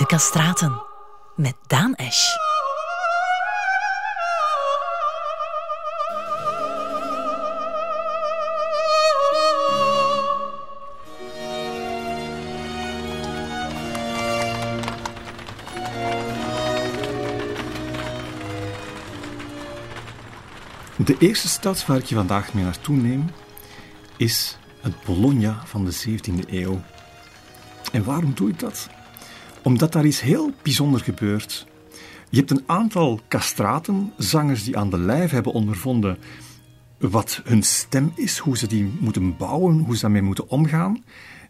De Castraten met Daan Esch. De eerste stad waar ik je vandaag mee naartoe neem is het Bologna van de 17e eeuw. En waarom doe ik dat? Omdat daar iets heel bijzonder gebeurt. Je hebt een aantal castraten, zangers die aan de lijf hebben ondervonden wat hun stem is, hoe ze die moeten bouwen, hoe ze daarmee moeten omgaan,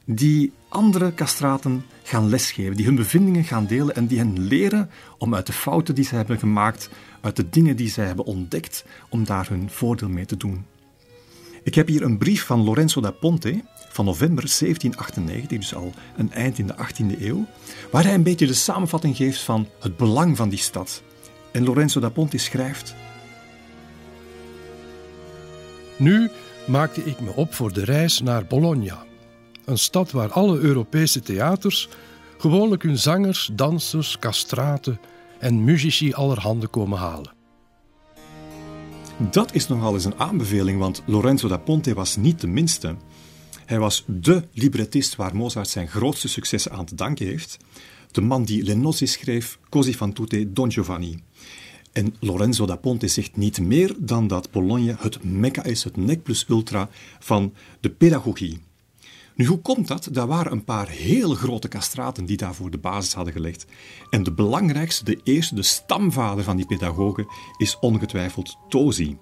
die andere castraten gaan lesgeven, die hun bevindingen gaan delen en die hen leren om uit de fouten die ze hebben gemaakt, uit de dingen die ze hebben ontdekt, om daar hun voordeel mee te doen. Ik heb hier een brief van Lorenzo da Ponte van november 1798, dus al een eind in de 18e eeuw, waar hij een beetje de samenvatting geeft van het belang van die stad. En Lorenzo da Ponte schrijft: Nu maakte ik me op voor de reis naar Bologna, een stad waar alle Europese theaters gewoonlijk hun zangers, dansers, castraten en muzici allerhande komen halen. Dat is nogal eens een aanbeveling, want Lorenzo da Ponte was niet de minste. Hij was dé librettist waar Mozart zijn grootste successen aan te danken heeft. De man die Le schreef, Così fan tutte Don Giovanni. En Lorenzo da Ponte zegt niet meer dan dat Bologna het mekka is, het nek plus ultra van de pedagogie. Nu, hoe komt dat? Daar waren een paar heel grote castraten die daarvoor de basis hadden gelegd. En de belangrijkste, de eerste, de stamvader van die pedagogen, is ongetwijfeld Tosi.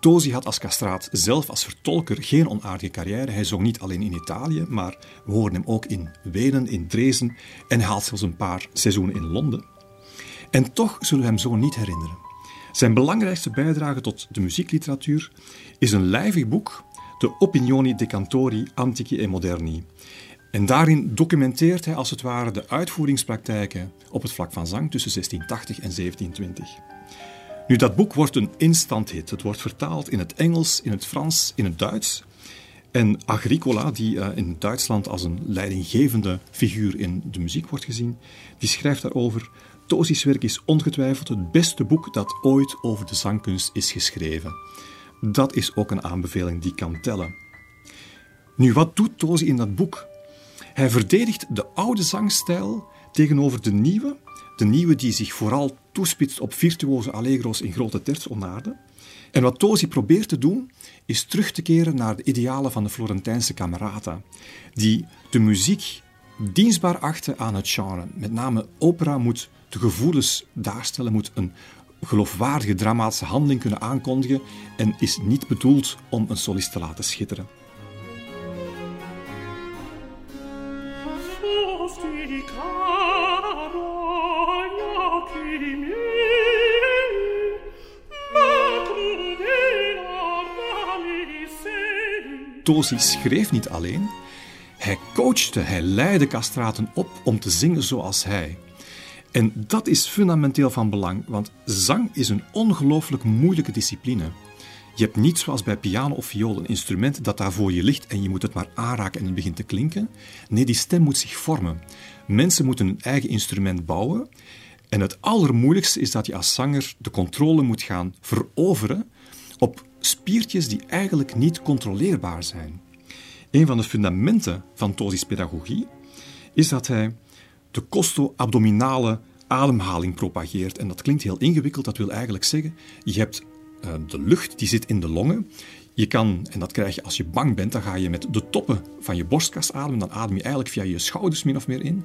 Tosi had als castraat zelf als vertolker geen onaardige carrière. Hij zong niet alleen in Italië, maar we horen hem ook in Wenen, in Dresden en haalt zelfs een paar seizoenen in Londen. En toch zullen we hem zo niet herinneren. Zijn belangrijkste bijdrage tot de muziekliteratuur is een lijvig boek, de Opinioni de Cantori Antichi e Moderni. En daarin documenteert hij als het ware de uitvoeringspraktijken op het vlak van zang tussen 1680 en 1720. Nu, dat boek wordt een instant hit. Het wordt vertaald in het Engels, in het Frans, in het Duits. En Agricola, die eh, in Duitsland als een leidinggevende figuur in de muziek wordt gezien, die schrijft daarover: Tosi's werk is ongetwijfeld het beste boek dat ooit over de zangkunst is geschreven. Dat is ook een aanbeveling die kan tellen. Nu, wat doet Tosi in dat boek? Hij verdedigt de oude zangstijl tegenover de nieuwe, de nieuwe die zich vooral toespitst op virtuoze allegro's in grote terzonaarden. En wat Tosi probeert te doen, is terug te keren naar de idealen van de Florentijnse camerata, die de muziek dienstbaar achten aan het genre. Met name opera moet de gevoelens daarstellen, moet een geloofwaardige dramatische handeling kunnen aankondigen en is niet bedoeld om een solist te laten schitteren. Tosi schreef niet alleen, hij coachte, hij leidde castraten op om te zingen zoals hij. En dat is fundamenteel van belang, want zang is een ongelooflijk moeilijke discipline. Je hebt niet zoals bij piano of viool een instrument dat daar voor je ligt en je moet het maar aanraken en het begint te klinken. Nee, die stem moet zich vormen. Mensen moeten een eigen instrument bouwen. En het allermoeilijkste is dat je als zanger de controle moet gaan veroveren op spiertjes die eigenlijk niet controleerbaar zijn. Een van de fundamenten van Tosi's pedagogie is dat hij de costo-abdominale ademhaling propageert. En dat klinkt heel ingewikkeld, dat wil eigenlijk zeggen, je hebt uh, de lucht die zit in de longen. Je kan, en dat krijg je als je bang bent, dan ga je met de toppen van je borstkas ademen. Dan adem je eigenlijk via je schouders min of meer in.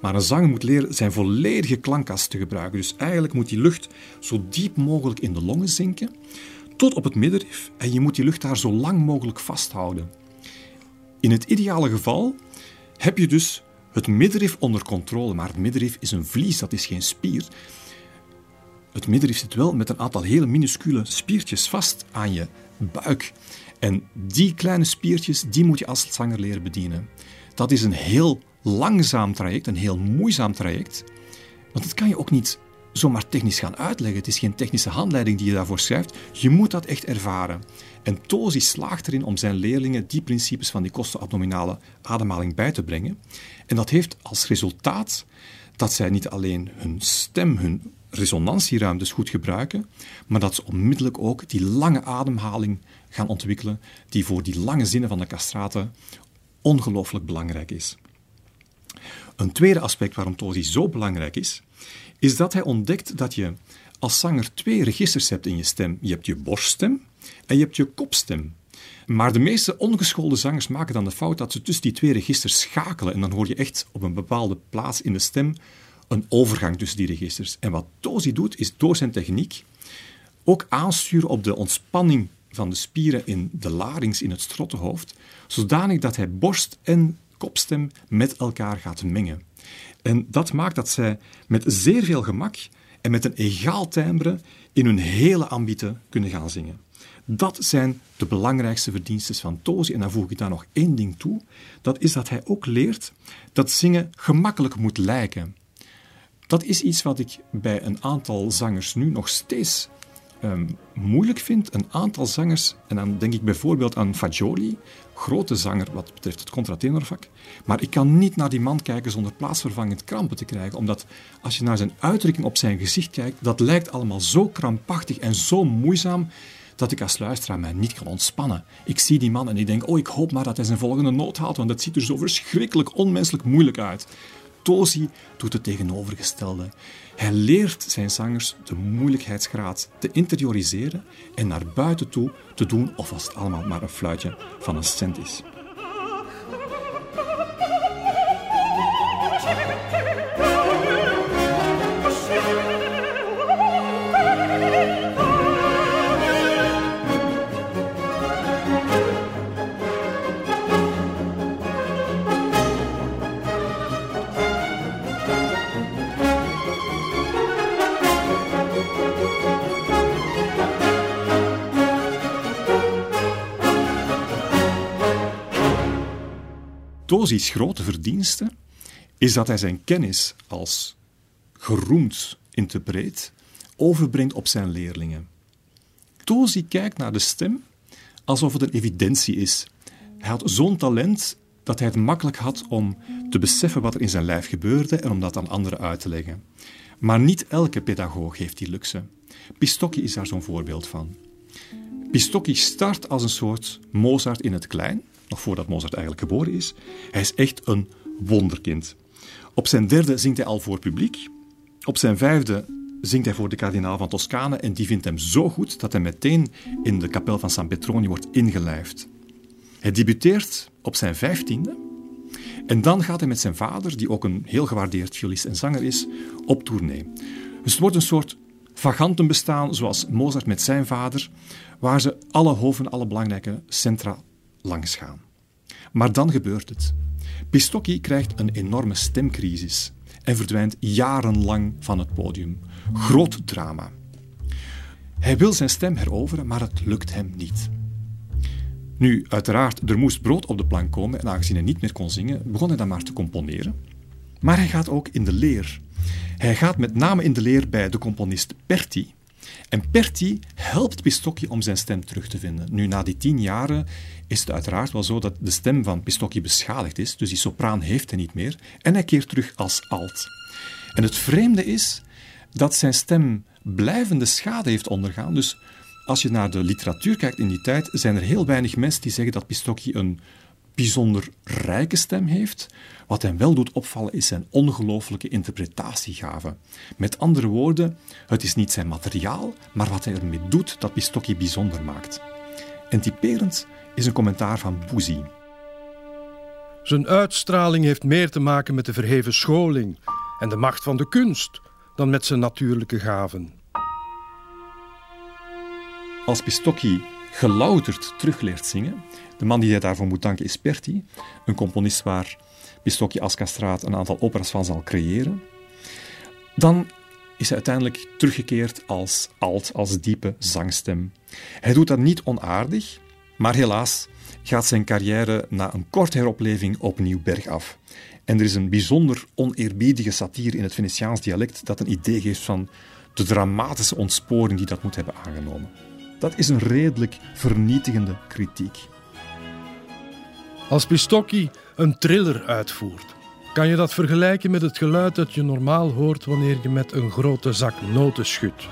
Maar een zanger moet leren zijn volledige klankkas te gebruiken. Dus eigenlijk moet die lucht zo diep mogelijk in de longen zinken, tot op het middenrif. En je moet die lucht daar zo lang mogelijk vasthouden. In het ideale geval heb je dus het middenrif onder controle, maar het middenrif is een vlies, dat is geen spier. Het middenrif zit wel met een aantal hele minuscule spiertjes vast aan je buik. En die kleine spiertjes, die moet je als zanger leren bedienen. Dat is een heel langzaam traject, een heel moeizaam traject. Want dat kan je ook niet zomaar technisch gaan uitleggen. Het is geen technische handleiding die je daarvoor schrijft. Je moet dat echt ervaren. En Tosi slaagt erin om zijn leerlingen die principes van die kostenabdominale ademhaling bij te brengen. En dat heeft als resultaat dat zij niet alleen hun stem, hun resonantieruimtes goed gebruiken, maar dat ze onmiddellijk ook die lange ademhaling gaan ontwikkelen, die voor die lange zinnen van de castraten ongelooflijk belangrijk is. Een tweede aspect waarom Tosi zo belangrijk is, is dat hij ontdekt dat je als zanger twee registers hebt in je stem. Je hebt je borststem en je hebt je kopstem. Maar de meeste ongeschoolde zangers maken dan de fout dat ze tussen die twee registers schakelen. En dan hoor je echt op een bepaalde plaats in de stem een overgang tussen die registers. En wat Tozi doet, is door zijn techniek ook aansturen op de ontspanning van de spieren in de larynx, in het strottenhoofd, zodanig dat hij borst en kopstem met elkaar gaat mengen. En dat maakt dat zij met zeer veel gemak en met een egaal timbre in hun hele ambieten kunnen gaan zingen. Dat zijn de belangrijkste verdiensten van Tozi. En dan voeg ik daar nog één ding toe. Dat is dat hij ook leert dat zingen gemakkelijk moet lijken. Dat is iets wat ik bij een aantal zangers nu nog steeds um, moeilijk vind. Een aantal zangers, en dan denk ik bijvoorbeeld aan Fagioli, grote zanger wat betreft het contratenorvak. Maar ik kan niet naar die man kijken zonder plaatsvervangend krampen te krijgen, omdat als je naar zijn uitdrukking op zijn gezicht kijkt, dat lijkt allemaal zo krampachtig en zo moeizaam dat ik als luisteraar mij niet kan ontspannen. Ik zie die man en ik denk, oh, ik hoop maar dat hij zijn volgende noot haalt, want het ziet er zo verschrikkelijk onmenselijk moeilijk uit. Tosi doet het tegenovergestelde. Hij leert zijn zangers de moeilijkheidsgraad te interioriseren en naar buiten toe te doen of als het allemaal maar een fluitje van een cent is. Tozi's grote verdienste is dat hij zijn kennis als geroemd interpreet overbrengt op zijn leerlingen. Tozi kijkt naar de stem alsof het een evidentie is. Hij had zo'n talent dat hij het makkelijk had om te beseffen wat er in zijn lijf gebeurde en om dat aan anderen uit te leggen. Maar niet elke pedagoog heeft die luxe. Pistocchi is daar zo'n voorbeeld van. Pistocchi start als een soort Mozart in het klein, nog voordat Mozart eigenlijk geboren is. Hij is echt een wonderkind. Op zijn derde zingt hij al voor publiek. Op zijn vijfde zingt hij voor de kardinaal van Toscane en die vindt hem zo goed dat hij meteen in de kapel van San Petroni wordt ingelijfd. Hij debuteert op zijn vijftiende en dan gaat hij met zijn vader, die ook een heel gewaardeerd violist en zanger is, op tournee. Dus het wordt een soort vagantenbestaan zoals Mozart met zijn vader, waar ze alle hoven, alle belangrijke centra langs gaan. Maar dan gebeurt het. Pistocchi krijgt een enorme stemcrisis en verdwijnt jarenlang van het podium. Groot drama. Hij wil zijn stem heroveren, maar het lukt hem niet. Nu, uiteraard, er moest brood op de plank komen en aangezien hij niet meer kon zingen, begon hij dan maar te componeren. Maar hij gaat ook in de leer. Hij gaat met name in de leer bij de componist Perti, en Perti helpt Pistocchi om zijn stem terug te vinden. Nu, na die tien jaren is het uiteraard wel zo dat de stem van Pistocchi beschadigd is, dus die sopraan heeft hij niet meer, en hij keert terug als alt. En het vreemde is dat zijn stem blijvende schade heeft ondergaan. Dus als je naar de literatuur kijkt in die tijd, zijn er heel weinig mensen die zeggen dat Pistocchi een bijzonder rijke stem heeft. Wat hem wel doet opvallen is zijn ongelooflijke interpretatiegave. Met andere woorden, het is niet zijn materiaal, maar wat hij ermee doet dat Pistocchi bijzonder maakt. En typerend is een commentaar van Bouzy. Zijn uitstraling heeft meer te maken met de verheven scholing en de macht van de kunst dan met zijn natuurlijke gaven. Als Pistocchi gelouterd terugleert zingen, de man die hij daarvoor moet danken is Perti, een componist waar Pistocchi als castraat een aantal operas van zal creëren. Dan is hij uiteindelijk teruggekeerd als alt, als diepe zangstem. Hij doet dat niet onaardig, maar helaas gaat zijn carrière na een korte heropleving opnieuw bergaf. En er is een bijzonder oneerbiedige satire in het Venetiaans dialect dat een idee geeft van de dramatische ontsporing die dat moet hebben aangenomen. Dat is een redelijk vernietigende kritiek. Als Pistocchi een triller uitvoert, kan je dat vergelijken met het geluid dat je normaal hoort wanneer je met een grote zak noten schudt.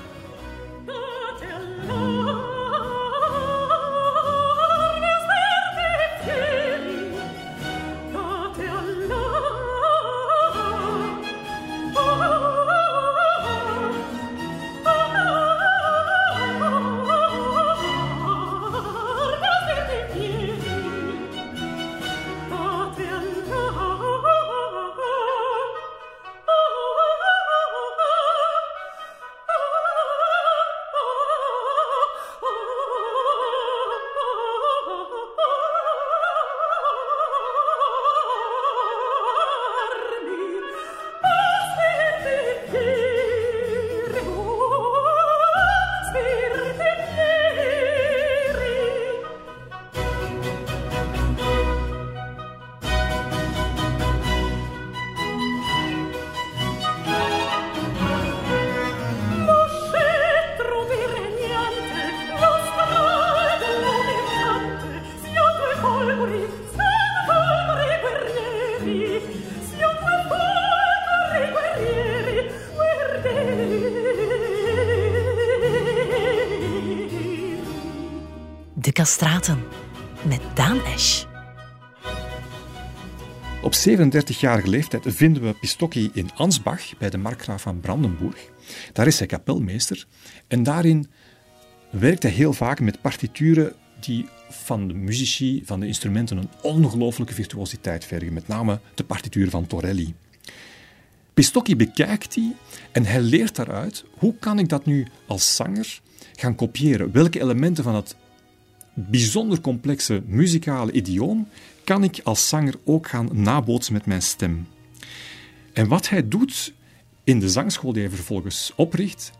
37-jarige leeftijd vinden we Pistocchi in Ansbach bij de markgraaf van Brandenburg. Daar is hij kapelmeester en daarin werkt hij heel vaak met partituren die van de muzici, van de instrumenten, een ongelooflijke virtuositeit vergen. Met name de partituur van Torelli. Pistocchi bekijkt die en hij leert daaruit hoe kan ik dat nu als zanger gaan kopiëren? Welke elementen van het bijzonder complexe muzikale idioom kan ik als zanger ook gaan nabootsen met mijn stem. En wat hij doet in de zangschool die hij vervolgens opricht,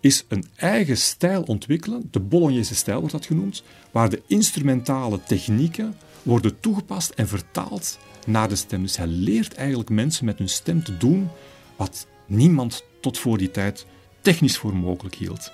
is een eigen stijl ontwikkelen. De Bolognese stijl wordt dat genoemd, waar de instrumentale technieken worden toegepast en vertaald naar de stem. Dus hij leert eigenlijk mensen met hun stem te doen wat niemand tot voor die tijd technisch voor mogelijk hield.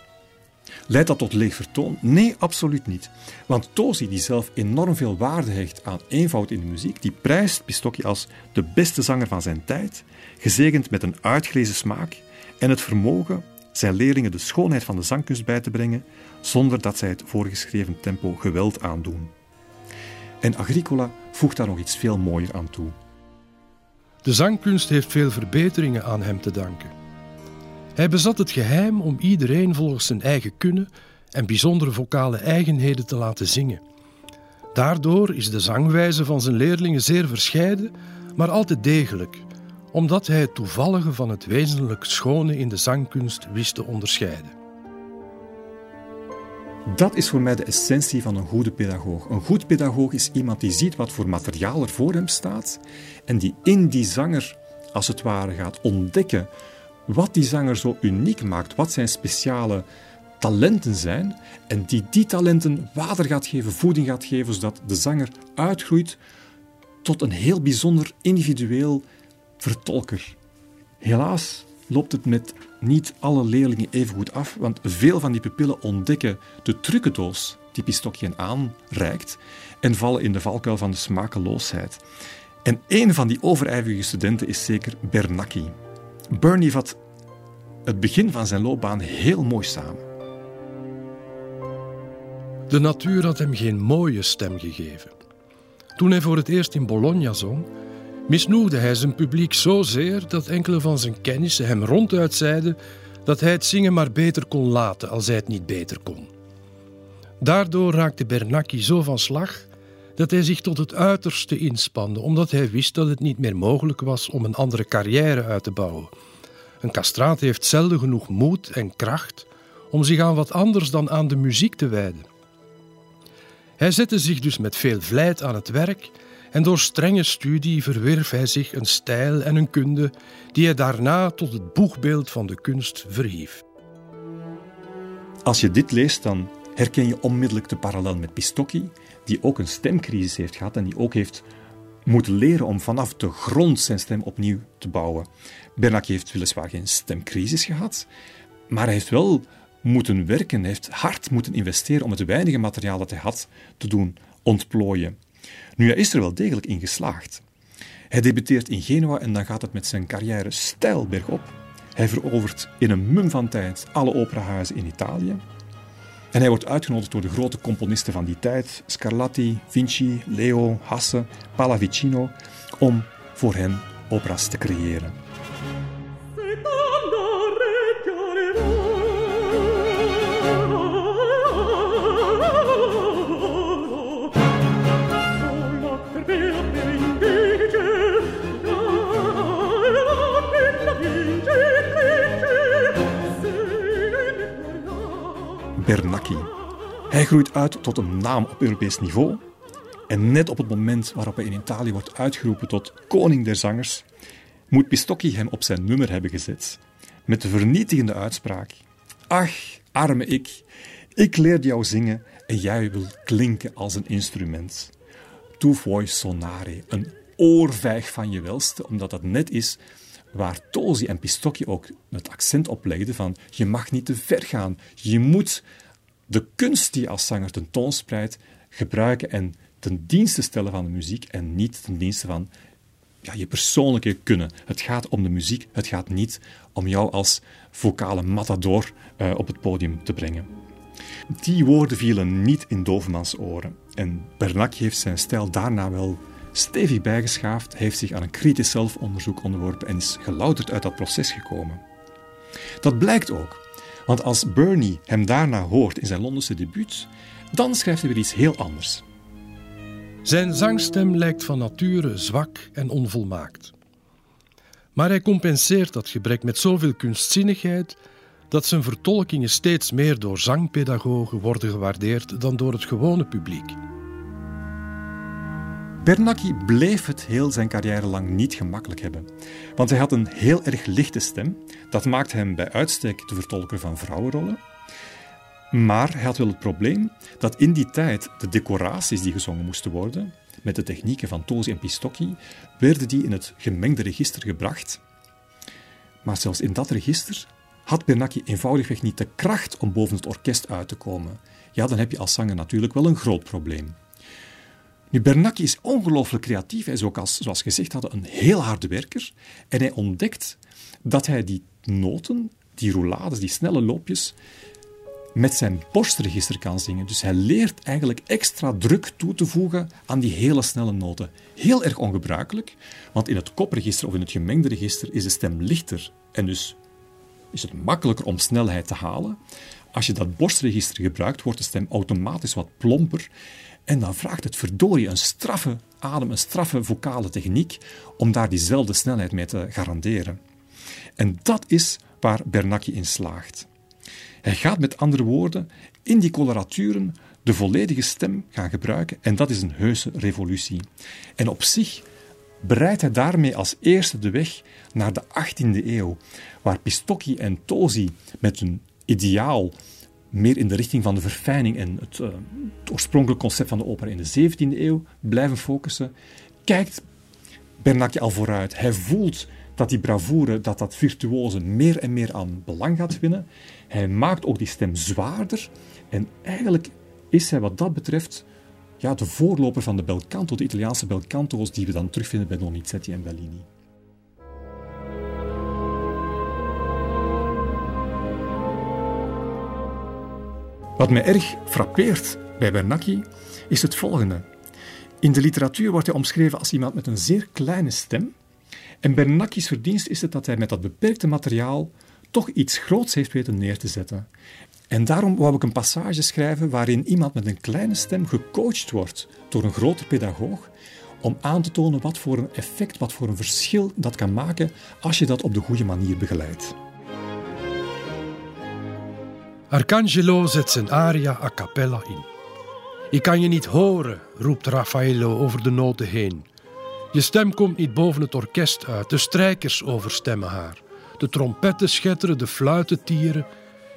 Leidt dat tot leeg vertoon? Nee, absoluut niet. Want Tosi, die zelf enorm veel waarde hecht aan eenvoud in de muziek, die prijst Pistocchi als de beste zanger van zijn tijd, gezegend met een uitgelezen smaak en het vermogen zijn leerlingen de schoonheid van de zangkunst bij te brengen, zonder dat zij het voorgeschreven tempo geweld aandoen. En Agricola voegt daar nog iets veel mooier aan toe. De zangkunst heeft veel verbeteringen aan hem te danken. Hij bezat het geheim om iedereen volgens zijn eigen kunnen en bijzondere vocale eigenheden te laten zingen. Daardoor is de zangwijze van zijn leerlingen zeer verscheiden, maar altijd degelijk, omdat hij het toevallige van het wezenlijk schone in de zangkunst wist te onderscheiden. Dat is voor mij de essentie van een goede pedagoog. Een goed pedagoog is iemand die ziet wat voor materiaal er voor hem staat en die in die zanger, als het ware, gaat ontdekken wat die zanger zo uniek maakt, wat zijn speciale talenten zijn en die die talenten water gaat geven, voeding gaat geven, zodat de zanger uitgroeit tot een heel bijzonder individueel vertolker. Helaas loopt het met niet alle leerlingen even goed af, want veel van die pupillen ontdekken de trucendoos die Pistokje aanreikt en vallen in de valkuil van de smakeloosheid. En een van die overijverige studenten is zeker Bernacchi. Bernie vat het begin van zijn loopbaan heel mooi samen. De natuur had hem geen mooie stem gegeven. Toen hij voor het eerst in Bologna zong, misnoegde hij zijn publiek zozeer dat enkele van zijn kennissen hem ronduit zeiden dat hij het zingen maar beter kon laten als hij het niet beter kon. Daardoor raakte Bernacchi zo van slag dat hij zich tot het uiterste inspande, omdat hij wist dat het niet meer mogelijk was om een andere carrière uit te bouwen. Een castraat heeft zelden genoeg moed en kracht om zich aan wat anders dan aan de muziek te wijden. Hij zette zich dus met veel vlijt aan het werk en door strenge studie verwierf hij zich een stijl en een kunde die hij daarna tot het boegbeeld van de kunst verhief. Als je dit leest, dan herken je onmiddellijk de parallel met Pistocchi, die ook een stemcrisis heeft gehad en die ook heeft moeten leren om vanaf de grond zijn stem opnieuw te bouwen. Bernacchi heeft weliswaar geen stemcrisis gehad, maar hij heeft wel moeten werken, hij heeft hard moeten investeren om het weinige materiaal dat hij had te doen ontplooien. Nu, hij is er wel degelijk in geslaagd. Hij debuteert in Genua en dan gaat het met zijn carrière stijl bergop. Hij verovert in een mum van tijd alle operahuizen in Italië. En hij wordt uitgenodigd door de grote componisten van die tijd, Scarlatti, Vinci, Leo, Hasse, Pallavicino, om voor hen operas te creëren. Hij groeit uit tot een naam op Europees niveau. En net op het moment waarop hij in Italië wordt uitgeroepen tot koning der zangers, moet Pistocchi hem op zijn nummer hebben gezet. Met de vernietigende uitspraak: Ach, arme ik, ik leerde jou zingen en jij wil klinken als een instrument. Tu vuoi sonare, een oorvijg van je welste, omdat dat net is waar Tosi en Pistocchi ook het accent op legden van je mag niet te ver gaan. Je moet de kunst die je als zanger tentoonspreidt gebruiken en ten dienste stellen van de muziek en niet ten dienste van ja, je persoonlijke kunnen. Het gaat om de muziek, het gaat niet om jou als vocale matador uh, op het podium te brengen. Die woorden vielen niet in Dovermans oren en Bernacchi heeft zijn stijl daarna wel stevig bijgeschaafd, heeft zich aan een kritisch zelfonderzoek onderworpen en is gelouterd uit dat proces gekomen. Dat blijkt ook, want als Bernie hem daarna hoort in zijn Londense debuut, dan schrijft hij weer iets heel anders. Zijn zangstem lijkt van nature zwak en onvolmaakt. Maar hij compenseert dat gebrek met zoveel kunstzinnigheid dat zijn vertolkingen steeds meer door zangpedagogen worden gewaardeerd dan door het gewone publiek. Bernacchi bleef het heel zijn carrière lang niet gemakkelijk hebben. Want hij had een heel erg lichte stem. Dat maakte hem bij uitstek de vertolker van vrouwenrollen. Maar hij had wel het probleem dat in die tijd de decoraties die gezongen moesten worden, met de technieken van Tosi en Pistocchi, werden die in het gemengde register gebracht. Maar zelfs in dat register had Bernacchi eenvoudigweg niet de kracht om boven het orkest uit te komen. Ja, dan heb je als zanger natuurlijk wel een groot probleem. Nu, Bernacchi is ongelooflijk creatief. Hij is ook, als, zoals gezegd hadden, een heel harde werker. En hij ontdekt dat hij die noten, die roulades, die snelle loopjes, met zijn borstregister kan zingen. Dus hij leert eigenlijk extra druk toe te voegen aan die hele snelle noten. Heel erg ongebruikelijk, want in het kopregister of in het gemengde register is de stem lichter en dus is het makkelijker om snelheid te halen. Als je dat borstregister gebruikt, wordt de stem automatisch wat plomper en dan vraagt het verdorie een straffe adem, een straffe vocale techniek om daar diezelfde snelheid mee te garanderen. En dat is waar Bernacchi in slaagt. Hij gaat met andere woorden in die coloraturen de volledige stem gaan gebruiken en dat is een heuse revolutie. En op zich bereidt hij daarmee als eerste de weg naar de 18e eeuw, waar Pistocchi en Tosi met hun ideaal meer in de richting van de verfijning en het, het oorspronkelijke concept van de opera in de 17e eeuw blijven focussen, kijkt Bernacchi al vooruit. Hij voelt dat die bravoure, dat dat virtuose meer en meer aan belang gaat winnen. Hij maakt ook die stem zwaarder en eigenlijk is hij wat dat betreft ja, de voorloper van de bel canto, de Italiaanse bel canto's die we dan terugvinden bij Donizetti en Bellini. Wat mij erg frappeert bij Bernacchi is het volgende. In de literatuur wordt hij omschreven als iemand met een zeer kleine stem. En Bernacchi's verdienst is het dat hij met dat beperkte materiaal toch iets groots heeft weten neer te zetten. En daarom wou ik een passage schrijven waarin iemand met een kleine stem gecoacht wordt door een grote pedagoog om aan te tonen wat voor een effect, wat voor een verschil dat kan maken als je dat op de goede manier begeleidt. Arcangelo zet zijn aria a cappella in. Ik kan je niet horen, roept Raffaello over de noten heen. Je stem komt niet boven het orkest uit, de strijkers overstemmen haar. De trompetten schetteren, de fluiten tieren.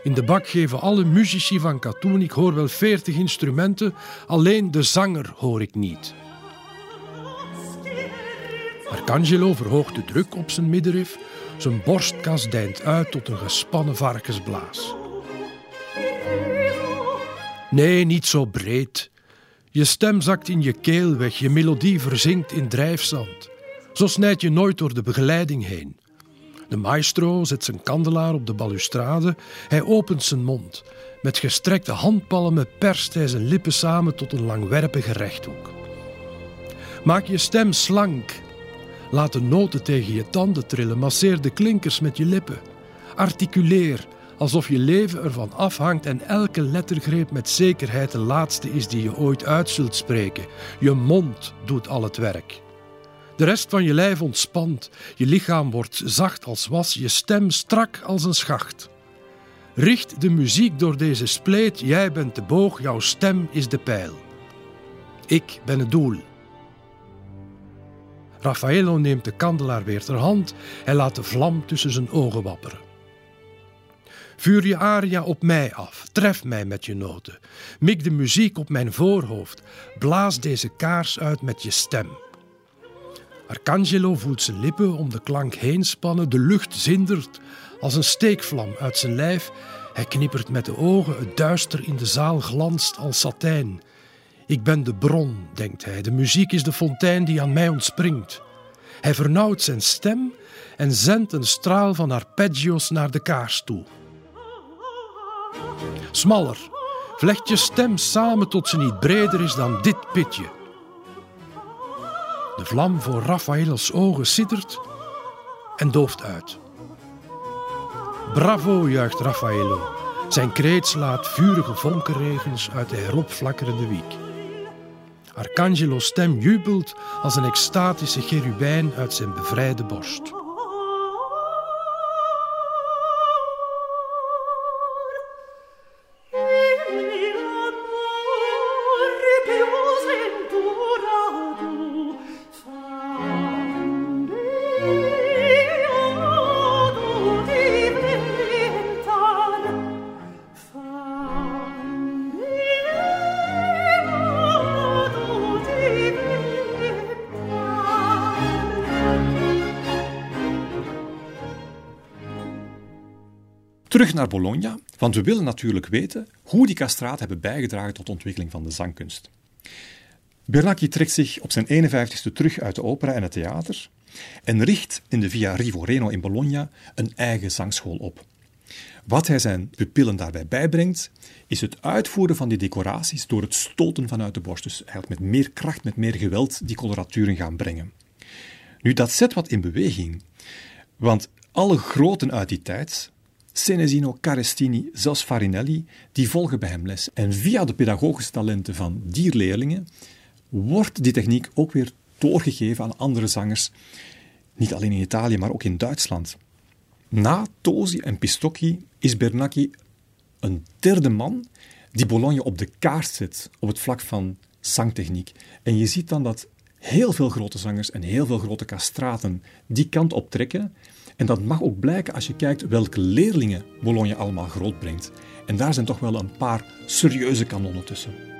In de bak geven alle muzici van Katoen, ik hoor wel veertig instrumenten, alleen de zanger hoor ik niet. Arcangelo verhoogt de druk op zijn middenrif, zijn borstkas deint uit tot een gespannen varkensblaas. Nee, niet zo breed. Je stem zakt in je keel weg, je melodie verzinkt in drijfzand. Zo snijd je nooit door de begeleiding heen. De maestro zet zijn kandelaar op de balustrade. Hij opent zijn mond. Met gestrekte handpalmen perst hij zijn lippen samen tot een langwerpige rechthoek. Maak je stem slank. Laat de noten tegen je tanden trillen. Masseer de klinkers met je lippen. Articuleer, alsof je leven ervan afhangt en elke lettergreep met zekerheid de laatste is die je ooit uit zult spreken. Je mond doet al het werk. De rest van je lijf ontspant, je lichaam wordt zacht als was, je stem strak als een schacht. Richt de muziek door deze spleet, jij bent de boog, jouw stem is de pijl. Ik ben het doel. Raffaello neemt de kandelaar weer ter hand, hij laat de vlam tussen zijn ogen wapperen. Vuur je aria op mij af, tref mij met je noten. Mik de muziek op mijn voorhoofd, blaas deze kaars uit met je stem. Arcangelo voelt zijn lippen om de klank heen spannen, de lucht zindert als een steekvlam uit zijn lijf. Hij knippert met de ogen, het duister in de zaal glanst als satijn. Ik ben de bron, denkt hij, de muziek is de fontein die aan mij ontspringt. Hij vernauwt zijn stem en zendt een straal van arpeggios naar de kaars toe. Smaller, vlecht je stem samen tot ze niet breder is dan dit pitje. De vlam voor Raffaello's ogen siddert en dooft uit. Bravo, juicht Raffaello. Zijn kreet slaat vurige vonkenregens uit de heropflakkerende wiek. Arcangelo's stem jubelt als een extatische cherubijn uit zijn bevrijde borst. Terug naar Bologna, want we willen natuurlijk weten hoe die castraten hebben bijgedragen tot de ontwikkeling van de zangkunst. Bernacchi trekt zich op zijn 51ste terug uit de opera en het theater en richt in de Via Rivoreno in Bologna een eigen zangschool op. Wat hij zijn pupillen daarbij bijbrengt, is het uitvoeren van die decoraties door het stoten vanuit de borst. Dus hij met meer kracht, met meer geweld die coloraturen gaan brengen. Nu, dat zet wat in beweging. Want alle groten uit die tijd, Senesino, Carestini, zelfs Farinelli, die volgen bij hem les. En via de pedagogische talenten van die leerlingen wordt die techniek ook weer doorgegeven aan andere zangers, niet alleen in Italië, maar ook in Duitsland. Na Tosi en Pistocchi is Bernacchi een derde man die Bologna op de kaart zet op het vlak van zangtechniek. En je ziet dan dat heel veel grote zangers en heel veel grote castraten die kant op trekken. En dat mag ook blijken als je kijkt welke leerlingen Bologna allemaal grootbrengt. En daar zijn toch wel een paar serieuze kanonnen tussen.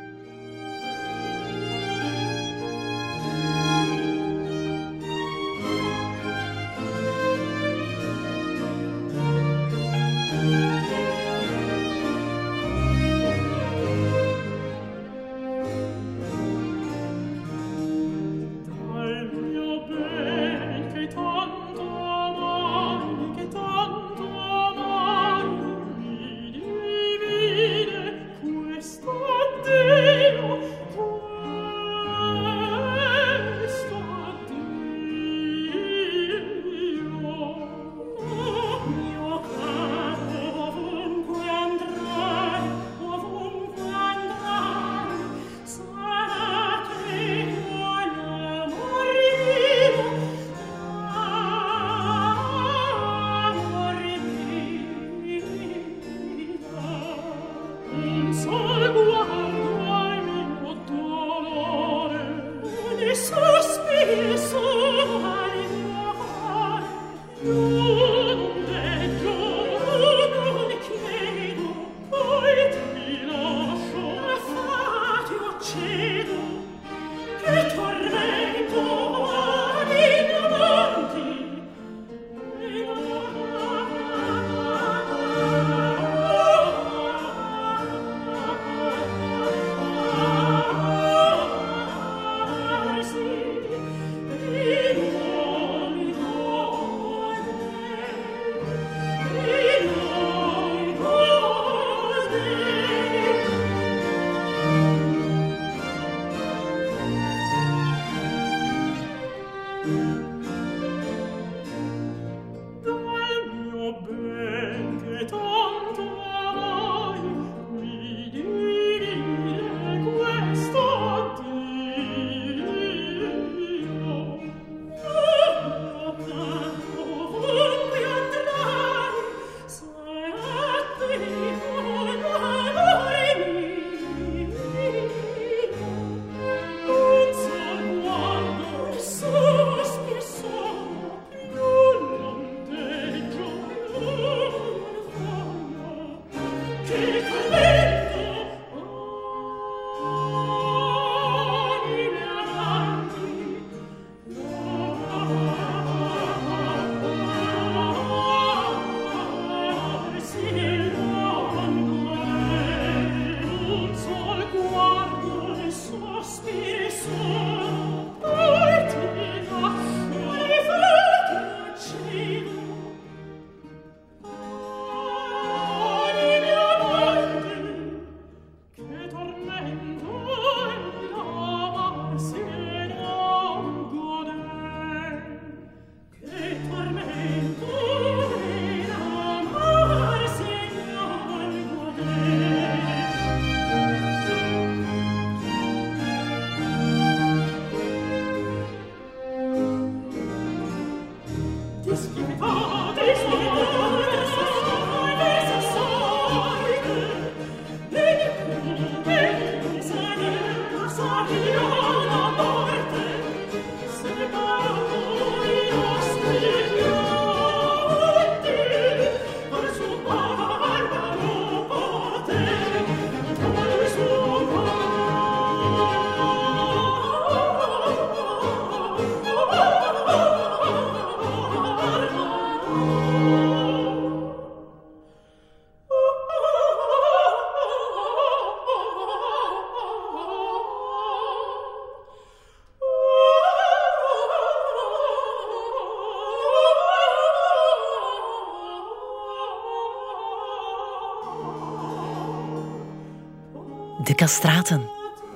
Castraten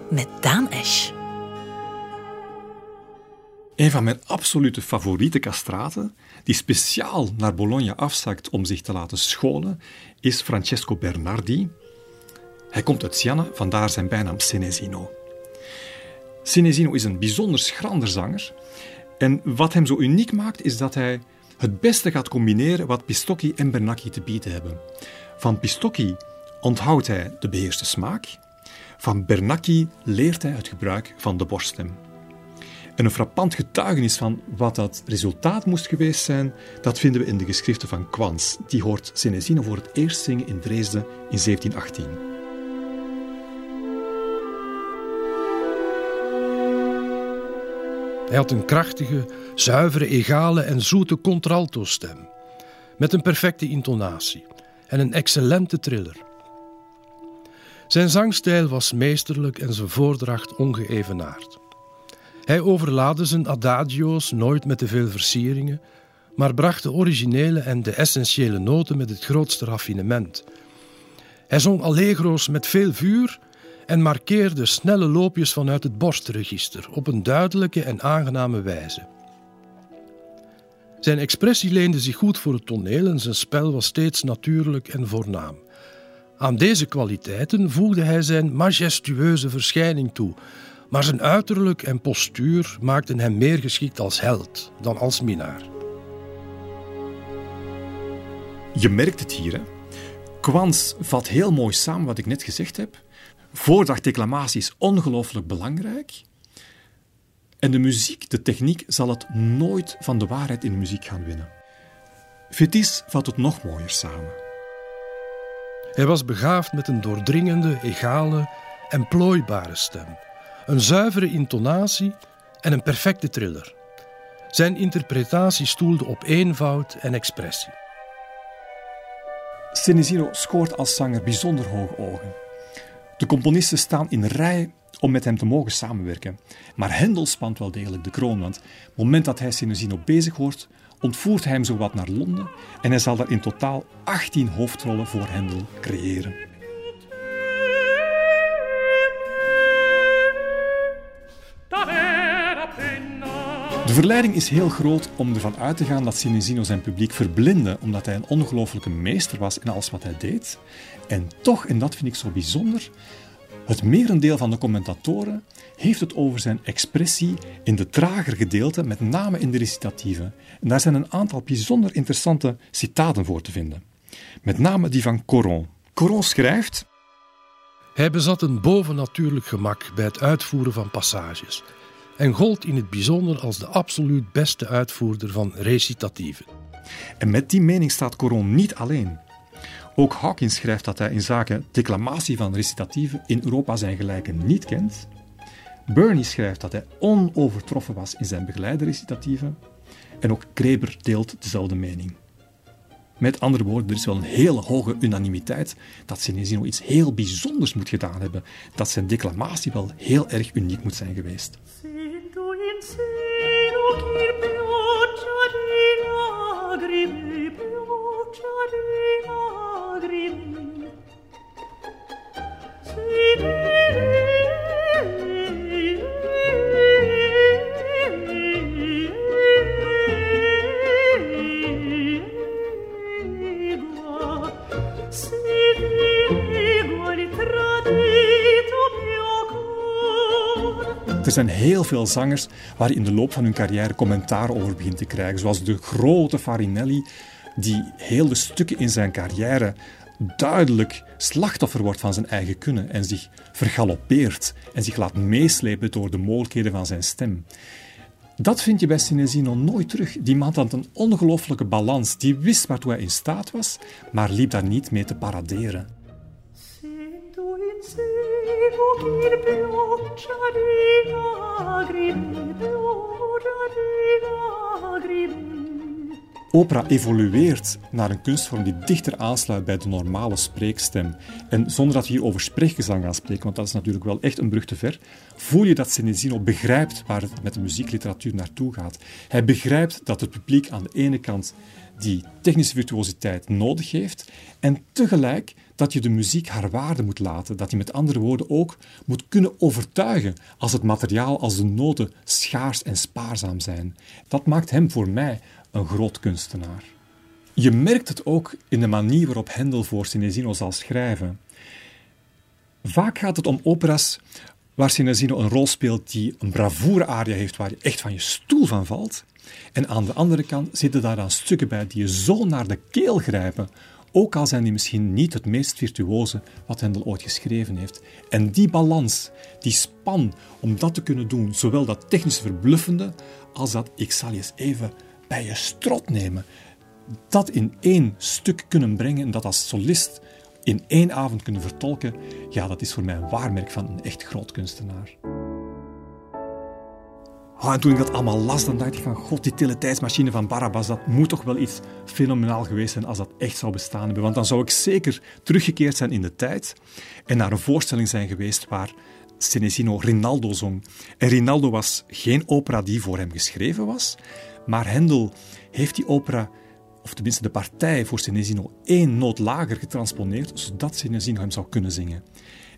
met Daan Esch. Een van mijn absolute favoriete castraten, die speciaal naar Bologna afzakt om zich te laten scholen, is Francesco Bernardi. Hij komt uit Siena, vandaar zijn bijnaam Senesino. Senesino is een bijzonder schrander zanger. En wat hem zo uniek maakt, is dat hij het beste gaat combineren wat Pistocchi en Bernacchi te bieden hebben. Van Pistocchi onthoudt hij de beheerste smaak. Van Bernacchi leert hij het gebruik van de borststem. En een frappant getuigenis van wat dat resultaat moest geweest zijn, dat vinden we in de geschriften van Quans. Die hoort Senesino voor het eerst zingen in Dresden in 1718. Hij had een krachtige, zuivere, egale en zoete contralto-stem, met een perfecte intonatie en een excellente triller. Zijn zangstijl was meesterlijk en zijn voordracht ongeëvenaard. Hij overlaadde zijn adagio's nooit met te veel versieringen, maar bracht de originele en de essentiële noten met het grootste raffinement. Hij zong allegro's met veel vuur en markeerde snelle loopjes vanuit het borstregister op een duidelijke en aangename wijze. Zijn expressie leende zich goed voor het toneel en zijn spel was steeds natuurlijk en voornaam. Aan deze kwaliteiten voegde hij zijn majestueuze verschijning toe, maar zijn uiterlijk en postuur maakten hem meer geschikt als held dan als minnaar. Je merkt het hier, hè? Quans vat heel mooi samen wat ik net gezegd heb. Voordrachtdeclamatie is ongelooflijk belangrijk. En de muziek, de techniek, zal het nooit van de waarheid in de muziek gaan winnen. Fetis vat het nog mooier samen. Hij was begaafd met een doordringende, egale en plooibare stem, een zuivere intonatie en een perfecte triller. Zijn interpretatie stoelde op eenvoud en expressie. Senesino scoort als zanger bijzonder hoge ogen. De componisten staan in rij om met hem te mogen samenwerken. Maar Hendel spant wel degelijk de kroon, want op het moment dat hij Senesino bezig hoort, ontvoert hij hem zowat naar Londen en hij zal daar in totaal 18 hoofdrollen voor Hendel creëren. De verleiding is heel groot om ervan uit te gaan dat Senesino zijn publiek verblindde, omdat hij een ongelooflijke meester was in alles wat hij deed. En toch, en dat vind ik zo bijzonder, het merendeel van de commentatoren heeft het over zijn expressie in de trager gedeelte, met name in de recitatieve. En daar zijn een aantal bijzonder interessante citaten voor te vinden. Met name die van Coron. Coron schrijft... Hij bezat een bovennatuurlijk gemak bij het uitvoeren van passages en gold in het bijzonder als de absoluut beste uitvoerder van recitatieve. En met die mening staat Coron niet alleen. Ook Hawkins schrijft dat hij in zaken declamatie van recitatieven in Europa zijn gelijken niet kent. Burney schrijft dat hij onovertroffen was in zijn begeleide recitatieven. En ook Kreber deelt dezelfde mening. Met andere woorden, er is wel een hele hoge unanimiteit dat Senesino iets heel bijzonders moet gedaan hebben. Dat zijn declamatie wel heel erg uniek moet zijn geweest. Er zijn heel veel zangers waar in de loop van hun carrière commentaar over begint te krijgen. Zoals de grote Farinelli, die hele stukken in zijn carrière duidelijk slachtoffer wordt van zijn eigen kunnen en zich vergalopeert en zich laat meeslepen door de mogelijkheden van zijn stem. Dat vind je bij Sinesino nooit terug. Die man had een ongelooflijke balans. Die wist waartoe hij in staat was, maar liep daar niet mee te paraderen. Opera evolueert naar een kunstvorm die dichter aansluit bij de normale spreekstem. En zonder dat we hier over spreekgezang gaan spreken, want dat is natuurlijk wel echt een brug te ver, voel je dat Senesino begrijpt waar het met de muziekliteratuur naartoe gaat. Hij begrijpt dat het publiek aan de ene kant die technische virtuositeit nodig heeft en tegelijk dat je de muziek haar waarde moet laten, dat je met andere woorden ook moet kunnen overtuigen als het materiaal, als de noten schaars en spaarzaam zijn. Dat maakt hem voor mij een groot kunstenaar. Je merkt het ook in de manier waarop Hendel voor Senesino zal schrijven. Vaak gaat het om operas waar Senesino een rol speelt die een bravoure-aria heeft waar je echt van je stoel van valt. En aan de andere kant zitten daar dan stukken bij die je zo naar de keel grijpen, ook al zijn die misschien niet het meest virtuoze wat Hendel ooit geschreven heeft. En die balans, die span om dat te kunnen doen, zowel dat technisch verbluffende als dat ik zal eens even bij je strot nemen, dat in één stuk kunnen brengen en dat als solist in één avond kunnen vertolken, ja, dat is voor mij een waarmerk van een echt groot kunstenaar. Oh, en toen ik dat allemaal las, dan dacht ik van god, die teletijdsmachine van Barabbas, dat moet toch wel iets fenomenaal geweest zijn als dat echt zou bestaan hebben. Want dan zou ik zeker teruggekeerd zijn in de tijd en naar een voorstelling zijn geweest waar Senesino Rinaldo zong. En Rinaldo was geen opera die voor hem geschreven was, maar Hendel heeft die opera of tenminste de partij voor Senesino, één noot lager getransponeerd, zodat Senesino hem zou kunnen zingen.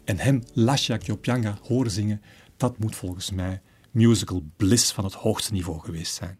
En hem Lascia Chioppianga horen zingen, dat moet volgens mij musical bliss van het hoogste niveau geweest zijn.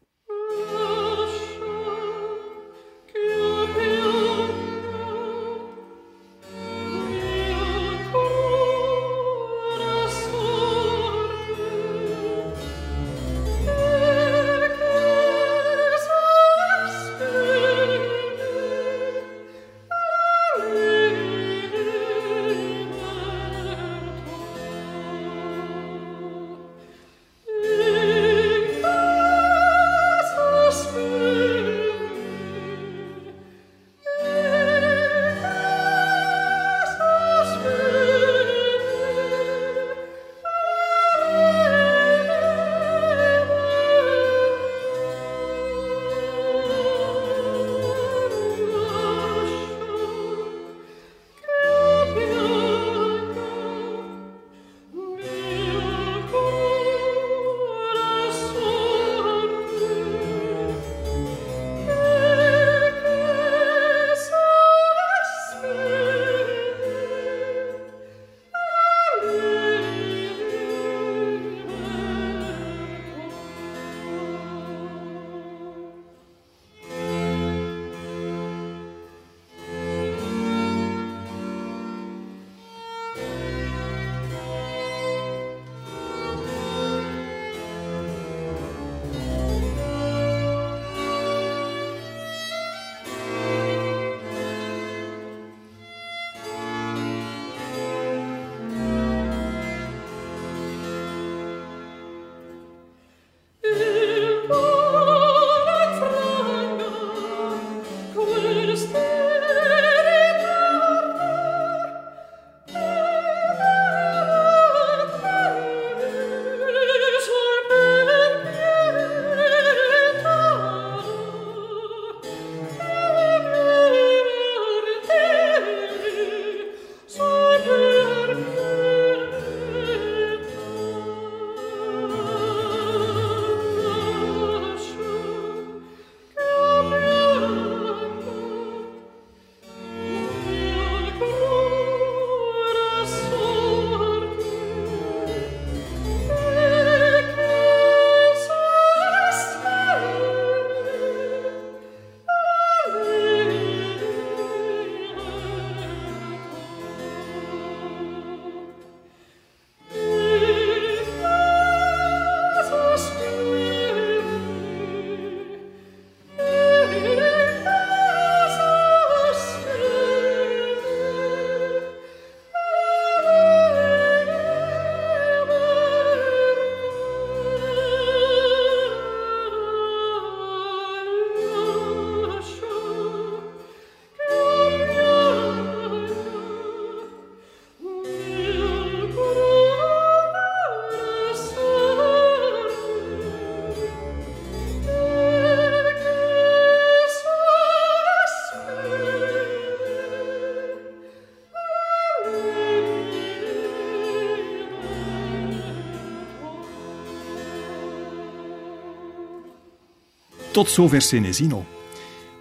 Tot zover Senesino.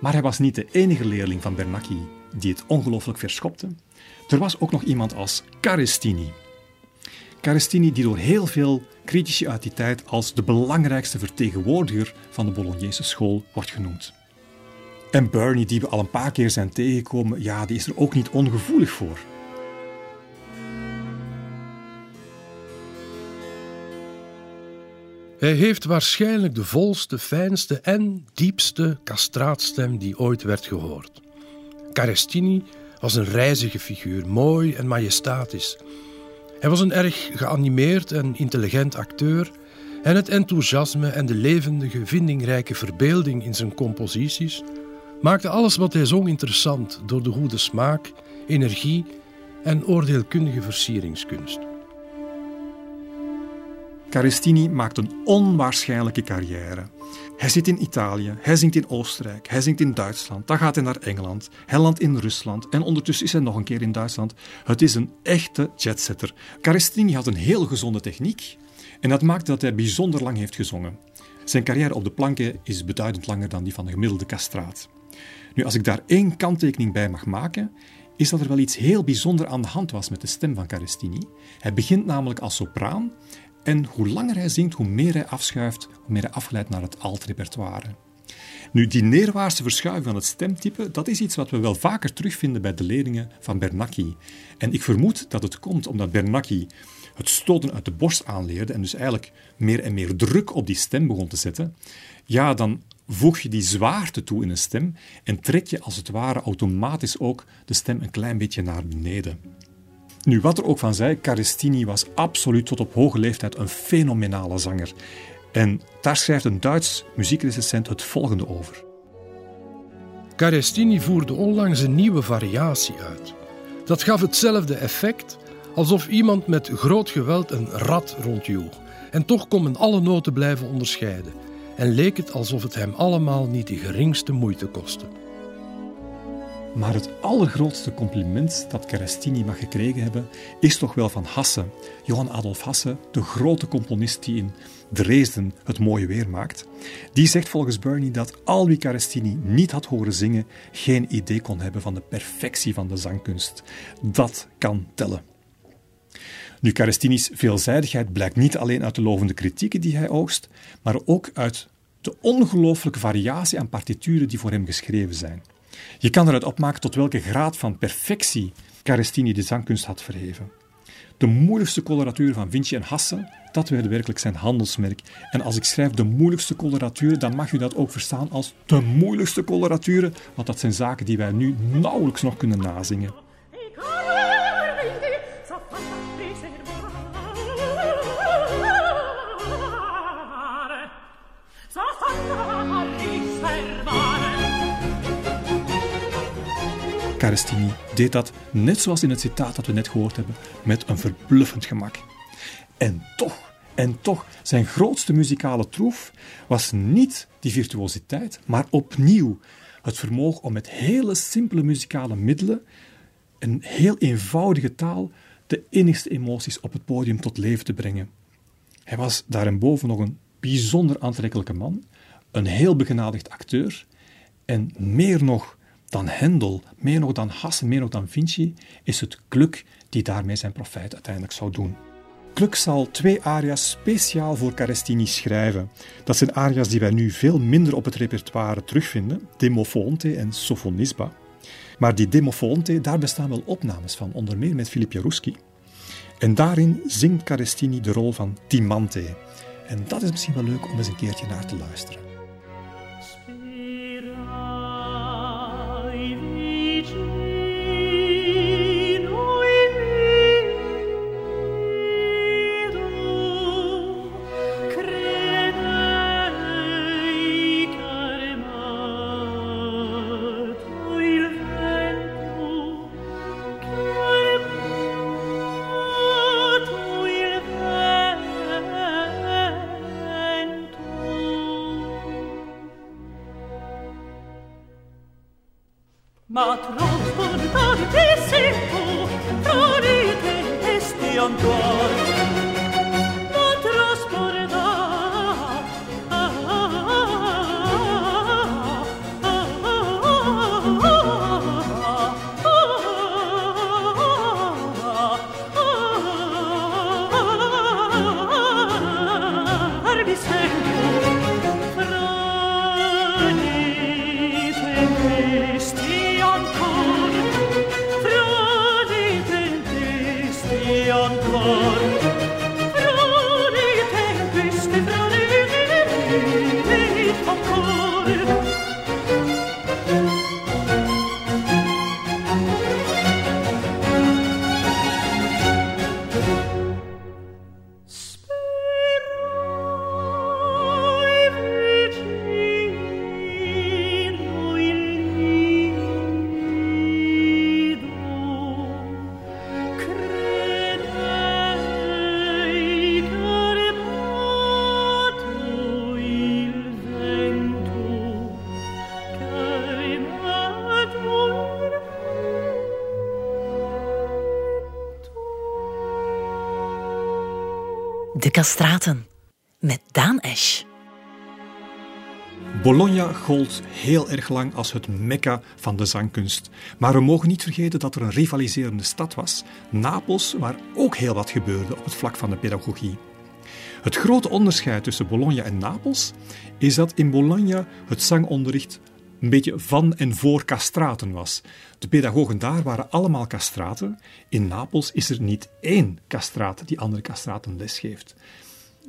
Maar hij was niet de enige leerling van Bernacchi. die het ongelooflijk verschopte. Er was ook nog iemand als Carestini. Carestini die door heel veel critici uit die tijd als de belangrijkste vertegenwoordiger van de Bolognese school wordt genoemd. En Bernie, die we al een paar keer zijn tegengekomen, ja, die is er ook niet ongevoelig voor. Hij heeft waarschijnlijk de volste, fijnste en diepste castraatstem die ooit werd gehoord. Carestini was een reizige figuur, mooi en majestatisch. Hij was een erg geanimeerd en intelligent acteur en het enthousiasme en de levendige, vindingrijke verbeelding in zijn composities maakte alles wat hij zong interessant door de goede smaak, energie en oordeelkundige versieringskunst. Carestini maakt een onwaarschijnlijke carrière. Hij zit in Italië, hij zingt in Oostenrijk, hij zingt in Duitsland, dan gaat hij naar Engeland, hij landt in Rusland en ondertussen is hij nog een keer in Duitsland. Het is een echte jetsetter. Carestini had een heel gezonde techniek en dat maakte dat hij bijzonder lang heeft gezongen. Zijn carrière op de planken is beduidend langer dan die van de gemiddelde castraat. Nu, als ik daar één kanttekening bij mag maken, is dat er wel iets heel bijzonder aan de hand was met de stem van Carestini. Hij begint namelijk als sopraan en hoe langer hij zingt, hoe meer hij afschuift, hoe meer hij afgeleid naar het alt-repertoire. Nu, die neerwaartse verschuiving van het stemtype, dat is iets wat we wel vaker terugvinden bij de leerlingen van Bernacchi. En ik vermoed dat het komt omdat Bernacchi het stoten uit de borst aanleerde en dus eigenlijk meer en meer druk op die stem begon te zetten. Ja, dan voeg je die zwaarte toe in een stem en trek je als het ware automatisch ook de stem een klein beetje naar beneden. Nu, wat er ook van zij, Carestini was absoluut tot op hoge leeftijd een fenomenale zanger. En daar schrijft een Duits muziekrecensent het volgende over. Carestini voerde onlangs een nieuwe variatie uit. Dat gaf hetzelfde effect alsof iemand met groot geweld een rat rondjoeg. En toch kon men alle noten blijven onderscheiden. En leek het alsof het hem allemaal niet de geringste moeite kostte. Maar het allergrootste compliment dat Carestini mag gekregen hebben, is toch wel van Hasse. Johan Adolf Hasse, de grote componist die in Dresden het mooie weer maakt. Die zegt volgens Bernie dat al wie Carestini niet had horen zingen, geen idee kon hebben van de perfectie van de zangkunst. Dat kan tellen. Nu, Carestini's veelzijdigheid blijkt niet alleen uit de lovende kritieken die hij oogst, maar ook uit de ongelooflijke variatie aan partituren die voor hem geschreven zijn. Je kan eruit opmaken tot welke graad van perfectie Carestini de zangkunst had verheven. De moeilijkste coloraturen van Vinci en Hasse, dat werden werkelijk zijn handelsmerk. En als ik schrijf de moeilijkste coloraturen, dan mag u dat ook verstaan als de moeilijkste coloraturen, want dat zijn zaken die wij nu nauwelijks nog kunnen nazingen. Carestini deed dat, net zoals in het citaat dat we net gehoord hebben, met een verbluffend gemak. En toch, en toch, zijn grootste muzikale troef was niet die virtuositeit, maar opnieuw het vermogen om met hele simpele muzikale middelen, een heel eenvoudige taal, de innigste emoties op het podium tot leven te brengen. Hij was daarboven nog een bijzonder aantrekkelijke man, een heel begenadigd acteur en meer nog dan Hendel, meer nog dan Hasse, meer nog dan Vinci, is het Gluck die daarmee zijn profijt uiteindelijk zou doen. Gluck zal twee aria's speciaal voor Carestini schrijven. Dat zijn aria's die wij nu veel minder op het repertoire terugvinden, Demofonte en Sofonisba. Maar die Demofonte, daar bestaan wel opnames van, onder meer met Philip Jaruski. En daarin zingt Carestini de rol van Timante. En dat is misschien wel leuk om eens een keertje naar te luisteren. De Castraten met Daan Esch. Bologna gold heel erg lang als het mekka van de zangkunst. Maar we mogen niet vergeten dat er een rivaliserende stad was, Napels, waar ook heel wat gebeurde op het vlak van de pedagogie. Het grote onderscheid tussen Bologna en Napels is dat in Bologna het zangonderricht een beetje van en voor castraten was. De pedagogen daar waren allemaal castraten. In Napels is er niet één castraat die andere castraten lesgeeft.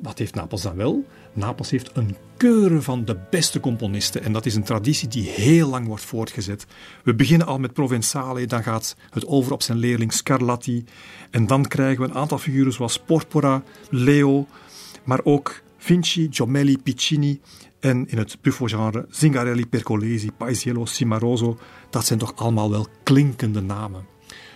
Wat heeft Napels dan wel? Napels heeft een keuren van de beste componisten en dat is een traditie die heel lang wordt voortgezet. We beginnen al met Provenzale, dan gaat het over op zijn leerling Scarlatti en dan krijgen we een aantal figuren zoals Porpora, Leo, maar ook Vinci, Giomelli, Piccini en in het Buffo-genre Zingarelli, Percolesi, Paisiello, Cimaroso. Dat zijn toch allemaal wel klinkende namen.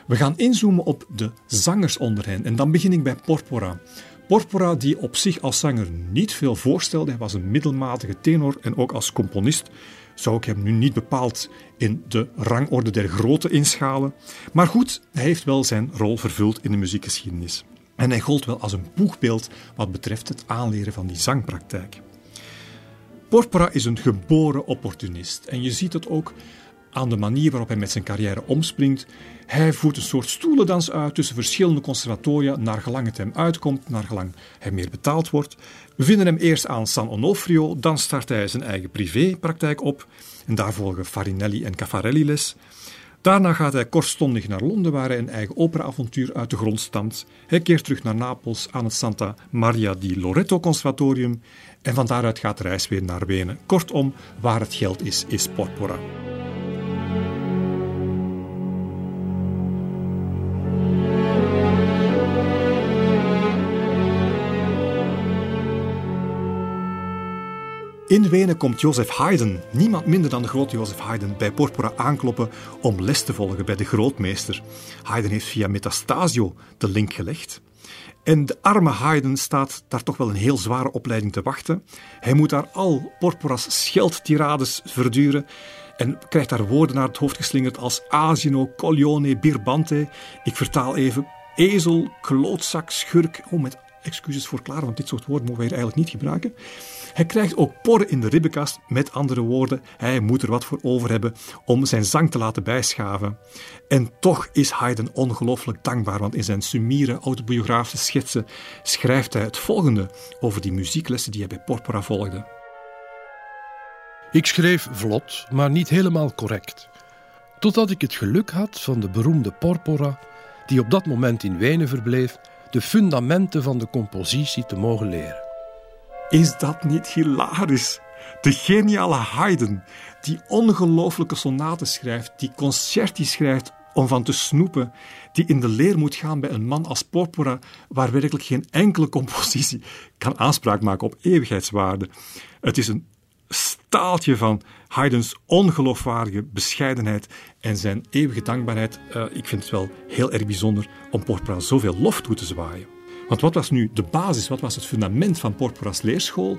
We gaan inzoomen op de zangers onder hen en dan begin ik bij Porpora. Porpora, die op zich als zanger niet veel voorstelde, hij was een middelmatige tenor en ook als componist zou ik hem nu niet bepaald in de rangorde der grote inschalen. Maar goed, hij heeft wel zijn rol vervuld in de muziekgeschiedenis. En hij gold wel als een boegbeeld wat betreft het aanleren van die zangpraktijk. Porpora is een geboren opportunist en je ziet het ook aan de manier waarop hij met zijn carrière omspringt. Hij voert een soort stoelendans uit tussen verschillende conservatoria naar gelang het hem uitkomt, naar gelang hij meer betaald wordt. We vinden hem eerst aan San Onofrio, dan start hij zijn eigen privépraktijk op en daar volgen Farinelli en Caffarelli les. Daarna gaat hij kortstondig naar Londen, waar hij een eigen operaavontuur uit de grond stampt. Hij keert terug naar Napels aan het Santa Maria di Loreto Conservatorium en van daaruit gaat de reis weer naar Wenen. Kortom, waar het geld is, is Porpora. In Wenen komt Joseph Haydn, niemand minder dan de grote Joseph Haydn, bij Porpora aankloppen om les te volgen bij de grootmeester. Haydn heeft via Metastasio de link gelegd. En de arme Haydn staat daar toch wel een heel zware opleiding te wachten. Hij moet daar al Porpora's scheldtirades verduren en krijgt daar woorden naar het hoofd geslingerd als asino, coglione, birbante. Ik vertaal even ezel, klootzak, schurk. Oh, met excuses voor klaar, want dit soort woorden mogen wij hier eigenlijk niet gebruiken. Hij krijgt ook porren in de ribbenkast, met andere woorden, hij moet er wat voor over hebben om zijn zang te laten bijschaven. En toch is Haydn ongelooflijk dankbaar, want in zijn sumiere autobiografische schetsen schrijft hij het volgende over die muzieklessen die hij bij Porpora volgde. Ik schreef vlot, maar niet helemaal correct. Totdat ik het geluk had van de beroemde Porpora, die op dat moment in Wenen verbleef, de fundamenten van de compositie te mogen leren. Is dat niet hilarisch? De geniale Haydn, die ongelooflijke sonaten schrijft, die concerti schrijft om van te snoepen, die in de leer moet gaan bij een man als Porpora, waar werkelijk geen enkele compositie kan aanspraak maken op eeuwigheidswaarde. Het is een staaltje van Haydn's ongeloofwaardige bescheidenheid en zijn eeuwige dankbaarheid. Uh, ik vind het wel heel erg bijzonder om Porpora zoveel lof toe te zwaaien. Want wat was nu de basis, wat was het fundament van Porpora's leerschool?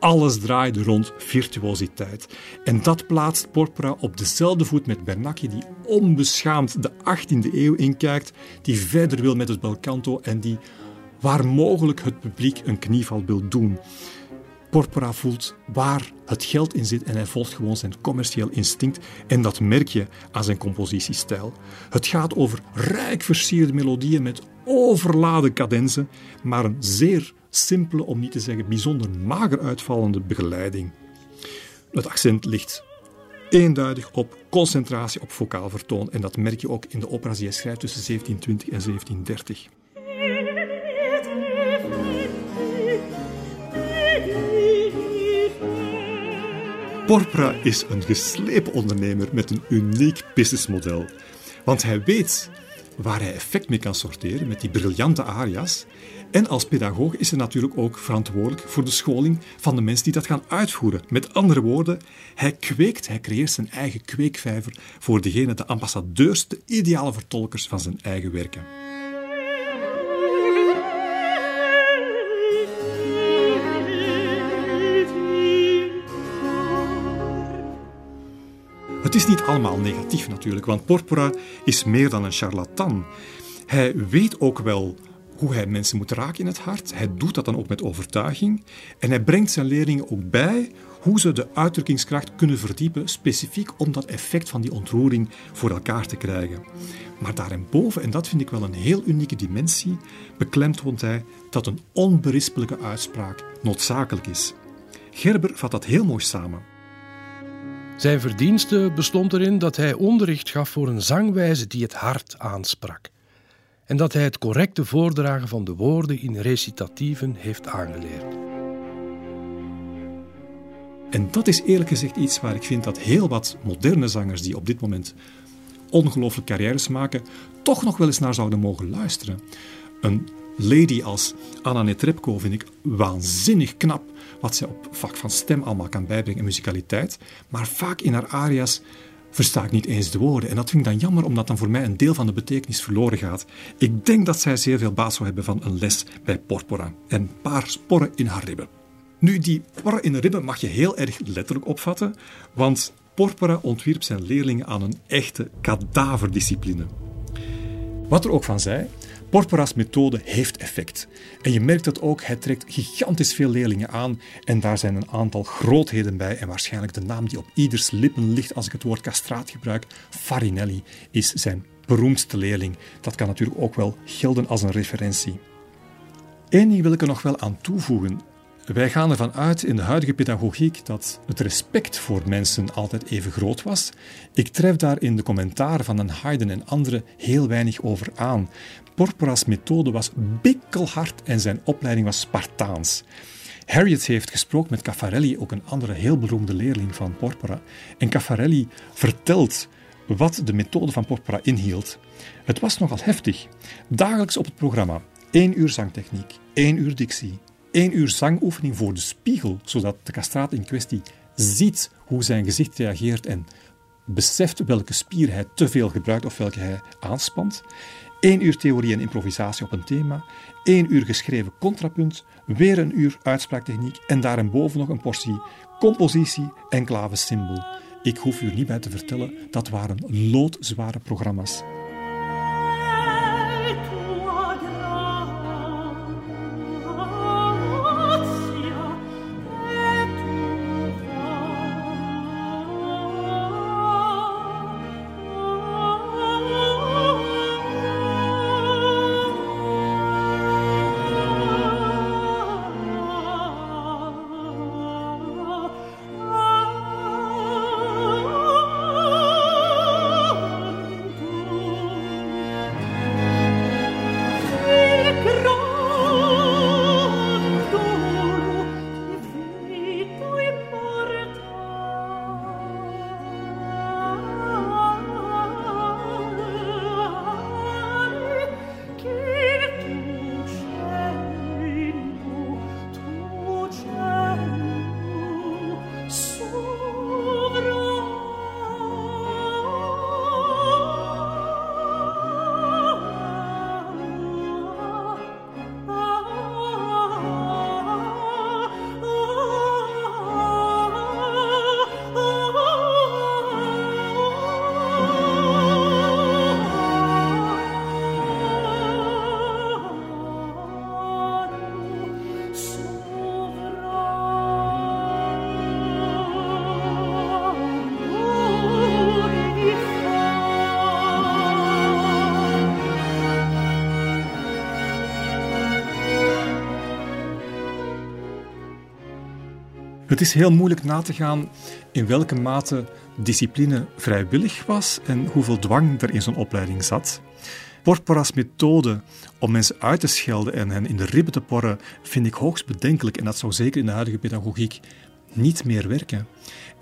Alles draaide rond virtuositeit. En dat plaatst Porpora op dezelfde voet met Bernacchi, die onbeschaamd de 18e eeuw inkijkt, die verder wil met het belcanto en die waar mogelijk het publiek een knieval wil doen. Porpora voelt waar het geld in zit en hij volgt gewoon zijn commercieel instinct. En dat merk je aan zijn compositiestijl. Het gaat over rijk versierde melodieën met overladen cadenzen, maar een zeer simpele, om niet te zeggen bijzonder mager uitvallende begeleiding. Het accent ligt eenduidig op concentratie op vocaal vertoon en dat merk je ook in de opera's die hij schrijft tussen 1720 en 1730. Porpora is een geslepen ondernemer met een uniek businessmodel. Want hij weet waar hij effect mee kan sorteren met die briljante aria's. En als pedagoog is hij natuurlijk ook verantwoordelijk voor de scholing van de mensen die dat gaan uitvoeren. Met andere woorden, hij kweekt, hij creëert zijn eigen kweekvijver voor degene, de ambassadeurs, de ideale vertolkers van zijn eigen werken. Het is niet allemaal negatief natuurlijk, want Porpora is meer dan een charlatan. Hij weet ook wel hoe hij mensen moet raken in het hart. Hij doet dat dan ook met overtuiging. En hij brengt zijn leerlingen ook bij hoe ze de uitdrukkingskracht kunnen verdiepen, specifiek om dat effect van die ontroering voor elkaar te krijgen. Maar daarboven, en dat vind ik wel een heel unieke dimensie, beklemtoont hij dat een onberispelijke uitspraak noodzakelijk is. Gerber vat dat heel mooi samen. Zijn verdienste bestond erin dat hij onderricht gaf voor een zangwijze die het hart aansprak. En dat hij het correcte voordragen van de woorden in recitatieven heeft aangeleerd. En dat is eerlijk gezegd iets waar ik vind dat heel wat moderne zangers die op dit moment ongelooflijk carrières maken, toch nog wel eens naar zouden mogen luisteren. Een lady als Anna Netrebko vind ik waanzinnig knap wat zij op vak van stem allemaal kan bijbrengen en muzikaliteit. Maar vaak in haar aria's versta ik niet eens de woorden. En dat vind ik dan jammer, omdat dan voor mij een deel van de betekenis verloren gaat. Ik denk dat zij zeer veel baat zou hebben van een les bij Porpora en een paar sporren in haar ribben. Nu, die porren in de ribben mag je heel erg letterlijk opvatten, want Porpora ontwierp zijn leerlingen aan een echte kadaverdiscipline. Wat er ook van zij, Porpora's methode heeft effect. En je merkt het ook, hij trekt gigantisch veel leerlingen aan en daar zijn een aantal grootheden bij en waarschijnlijk de naam die op ieders lippen ligt als ik het woord castraat gebruik, Farinelli, is zijn beroemdste leerling. Dat kan natuurlijk ook wel gelden als een referentie. Eén ding wil ik er nog wel aan toevoegen. Wij gaan ervan uit in de huidige pedagogiek dat het respect voor mensen altijd even groot was. Ik tref daar in de commentaren van een Haydn en anderen heel weinig over aan. Porpora's methode was bikkelhard en zijn opleiding was Spartaans. Harriet heeft gesproken met Caffarelli, ook een andere heel beroemde leerling van Porpora. En Caffarelli vertelt wat de methode van Porpora inhield. Het was nogal heftig. Dagelijks op het programma. één uur zangtechniek, één uur dictie, één uur zangoefening voor de spiegel, zodat de castraat in kwestie ziet hoe zijn gezicht reageert en beseft welke spier hij te veel gebruikt of welke hij aanspant. Eén uur theorie en improvisatie op een thema, één uur geschreven contrapunt, weer een uur uitspraaktechniek en daarboven nog een portie compositie en klavecimbal. Ik hoef u niet bij te vertellen, dat waren loodzware programma's. Is heel moeilijk na te gaan in welke mate discipline vrijwillig was en hoeveel dwang er in zo'n opleiding zat. Porpora's methode om mensen uit te schelden en hen in de ribben te porren vind ik hoogst bedenkelijk en dat zou zeker in de huidige pedagogiek niet meer werken.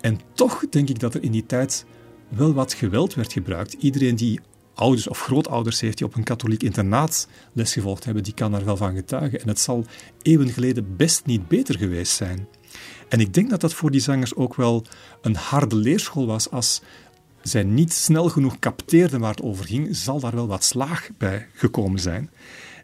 En toch denk ik dat er in die tijd wel wat geweld werd gebruikt. Iedereen die ouders of grootouders heeft die op een katholiek internaat les gevolgd hebben, die kan daar wel van getuigen. En het zal eeuwen geleden best niet beter geweest zijn. En ik denk dat dat voor die zangers ook wel een harde leerschool was. Als zij niet snel genoeg capteerden waar het over ging, zal daar wel wat slaag bij gekomen zijn.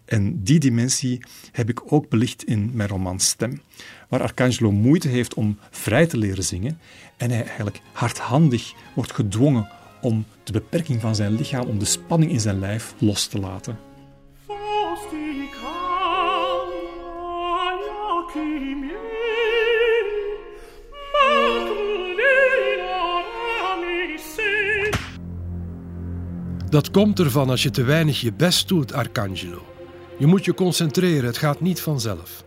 En die dimensie heb ik ook belicht in mijn roman Stem, waar Arcangelo moeite heeft om vrij te leren zingen en hij eigenlijk hardhandig wordt gedwongen om de beperking van zijn lichaam, om de spanning in zijn lijf los te laten. Dat komt ervan als je te weinig je best doet, Arcangelo. Je moet je concentreren, het gaat niet vanzelf.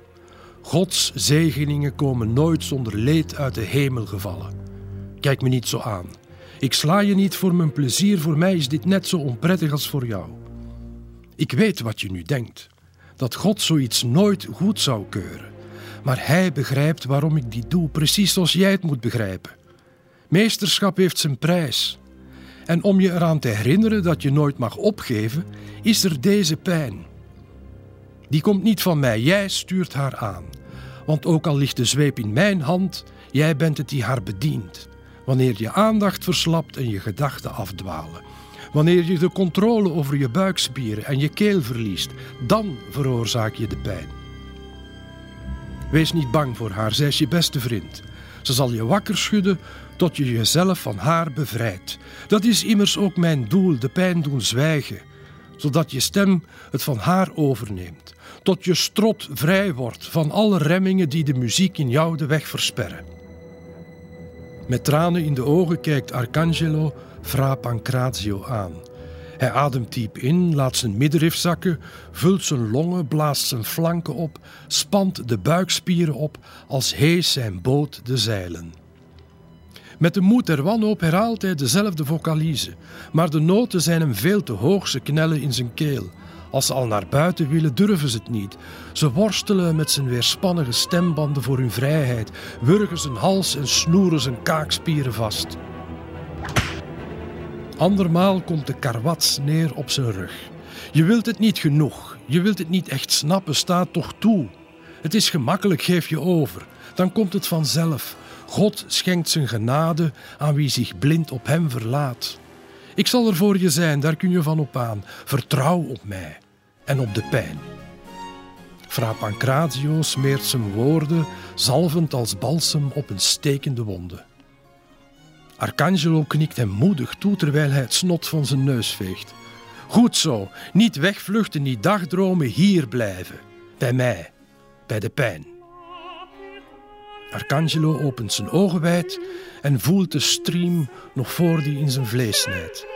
Gods zegeningen komen nooit zonder leed uit de hemel gevallen. Kijk me niet zo aan. Ik sla je niet voor mijn plezier, voor mij is dit net zo onprettig als voor jou. Ik weet wat je nu denkt: dat God zoiets nooit goed zou keuren. Maar Hij begrijpt waarom ik dit doe, precies zoals jij het moet begrijpen. Meesterschap heeft zijn prijs. En om je eraan te herinneren dat je nooit mag opgeven, is er deze pijn. Die komt niet van mij, jij stuurt haar aan. Want ook al ligt de zweep in mijn hand, jij bent het die haar bedient. Wanneer je aandacht verslapt en je gedachten afdwalen. Wanneer je de controle over je buikspieren en je keel verliest, dan veroorzaak je de pijn. Wees niet bang voor haar, zij is je beste vriend. Ze zal je wakker schudden tot je jezelf van haar bevrijdt. Dat is immers ook mijn doel, de pijn doen zwijgen, zodat je stem het van haar overneemt, tot je strot vrij wordt van alle remmingen die de muziek in jou de weg versperren. Met tranen in de ogen kijkt Arcangelo Fra Pancrazio aan. Hij ademt diep in, laat zijn middenrif zakken, vult zijn longen, blaast zijn flanken op, spant de buikspieren op als hees zijn boot de zeilen. Met de moed der wanhoop herhaalt hij dezelfde vocalize, maar de noten zijn hem veel te hoog, ze knellen in zijn keel. Als ze al naar buiten willen, durven ze het niet. Ze worstelen met zijn weerspannige stembanden voor hun vrijheid, wurgen zijn hals en snoeren zijn kaakspieren vast. Andermaal komt de karwats neer op zijn rug. Je wilt het niet genoeg, je wilt het niet echt snappen, sta toch toe. Het is gemakkelijk, geef je over. Dan komt het vanzelf. God schenkt zijn genade aan wie zich blind op hem verlaat. Ik zal er voor je zijn, daar kun je van op aan. Vertrouw op mij en op de pijn. Fra Pancrazio smeert zijn woorden zalvend als balsem op een stekende wonde. Arcangelo knikt hem moedig toe terwijl hij het snot van zijn neus veegt. Goed zo, niet wegvluchten, niet dagdromen, hier blijven. Bij mij, bij de pijn. Arcangelo opent zijn ogen wijd en voelt de stream nog voor die in zijn vlees snijdt.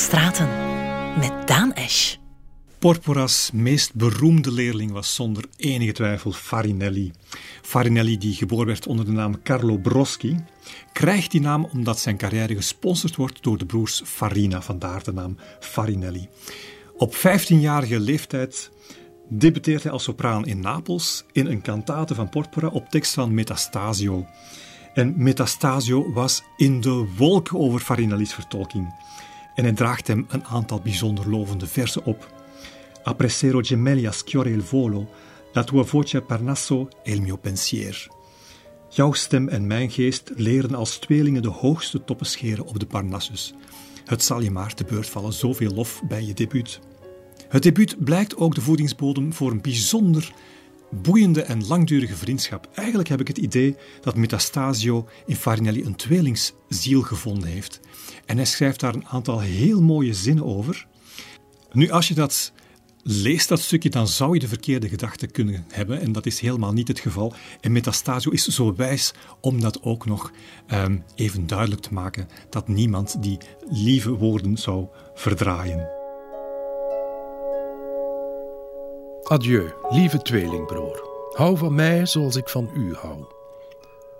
Castraten met Daan Esch. Porpora's meest beroemde leerling was zonder enige twijfel Farinelli. Farinelli, die geboren werd onder de naam Carlo Broschi, krijgt die naam omdat zijn carrière gesponsord wordt door de broers Farina, vandaar de naam Farinelli. Op 15-jarige leeftijd debuteert hij als sopraan in Napels in een kantate van Porpora op tekst van Metastasio. En Metastasio was in de wolken over Farinelli's vertolking. En hij draagt hem een aantal bijzonder lovende versen op. Appressero gemelli a schiore il volo, la tua voce parnasso il mio pensier. Jouw stem en mijn geest leren als tweelingen de hoogste toppen scheren op de Parnassus. Het zal je maar te beurt vallen, zoveel lof bij je debuut. Het debuut blijkt ook de voedingsbodem voor een bijzonder boeiende en langdurige vriendschap. Eigenlijk heb ik het idee dat Metastasio in Farinelli een tweelingsziel gevonden heeft. En hij schrijft daar een aantal heel mooie zinnen over. Nu, als je dat leest, dat stukje, dan zou je de verkeerde gedachte kunnen hebben. En dat is helemaal niet het geval. En Metastasio is zo wijs om dat ook nog um, even duidelijk te maken: dat niemand die lieve woorden zou verdraaien. Adieu, lieve tweelingbroer. Hou van mij zoals ik van u hou.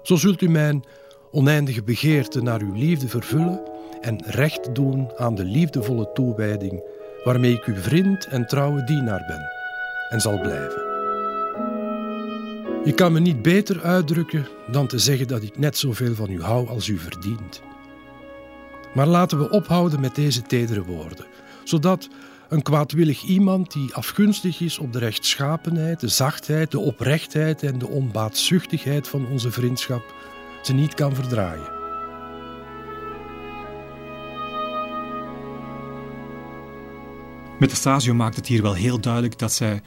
Zo zult u mijn oneindige begeerte naar uw liefde vervullen en recht doen aan de liefdevolle toewijding waarmee ik uw vriend en trouwe dienaar ben en zal blijven. Je kan me niet beter uitdrukken dan te zeggen dat ik net zoveel van u hou als u verdient. Maar laten we ophouden met deze tedere woorden, zodat een kwaadwillig iemand die afgunstig is op de rechtschapenheid, de zachtheid, de oprechtheid en de onbaatzuchtigheid van onze vriendschap ze niet kan verdraaien. Metastasio maakt het hier wel heel duidelijk dat zij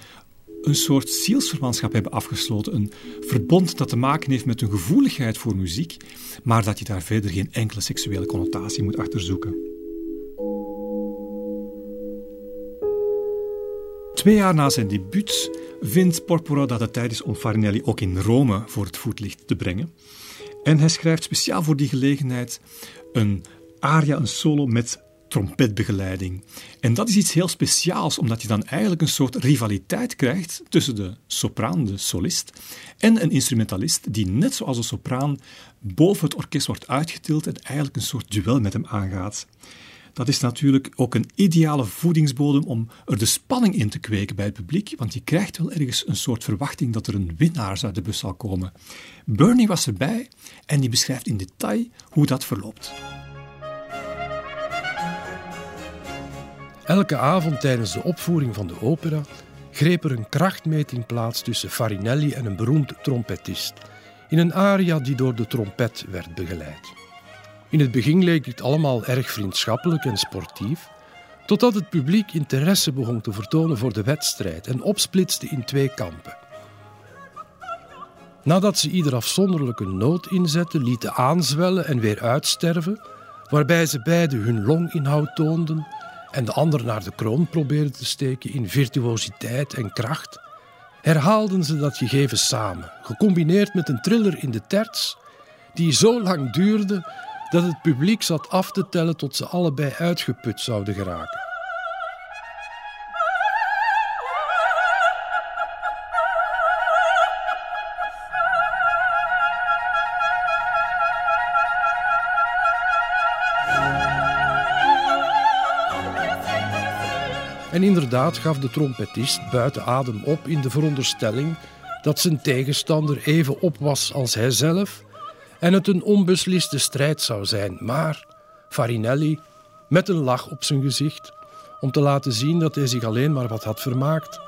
een soort zielsverwantschap hebben afgesloten. Een verbond dat te maken heeft met hun gevoeligheid voor muziek, maar dat je daar verder geen enkele seksuele connotatie moet achterzoeken. Twee jaar na zijn debuut vindt Porpora dat het tijd is om Farinelli ook in Rome voor het voetlicht te brengen. En hij schrijft speciaal voor die gelegenheid een aria, een solo met trompetbegeleiding. En dat is iets heel speciaals, omdat je dan eigenlijk een soort rivaliteit krijgt tussen de sopraan, de solist, en een instrumentalist die net zoals een sopraan boven het orkest wordt uitgetild en eigenlijk een soort duel met hem aangaat. Dat is natuurlijk ook een ideale voedingsbodem om er de spanning in te kweken bij het publiek, want je krijgt wel ergens een soort verwachting dat er een winnaar uit de bus zal komen. Bernie was erbij en die beschrijft in detail hoe dat verloopt. Elke avond tijdens de opvoering van de opera greep er een krachtmeting plaats tussen Farinelli en een beroemd trompetist, in een aria die door de trompet werd begeleid. In het begin leek het allemaal erg vriendschappelijk en sportief, totdat het publiek interesse begon te vertonen voor de wedstrijd en opsplitste in twee kampen. Nadat ze ieder afzonderlijk een noot inzetten, lieten aanzwellen en weer uitsterven, waarbij ze beide hun longinhoud toonden en de ander naar de kroon probeerden te steken in virtuositeit en kracht, herhaalden ze dat gegeven samen, gecombineerd met een triller in de terts, die zo lang duurde dat het publiek zat af te tellen tot ze allebei uitgeput zouden geraken. En inderdaad gaf de trompetist buiten adem op in de veronderstelling dat zijn tegenstander even op was als hij zelf en het een onbesliste strijd zou zijn. Maar Farinelli, met een lach op zijn gezicht, om te laten zien dat hij zich alleen maar wat had vermaakt,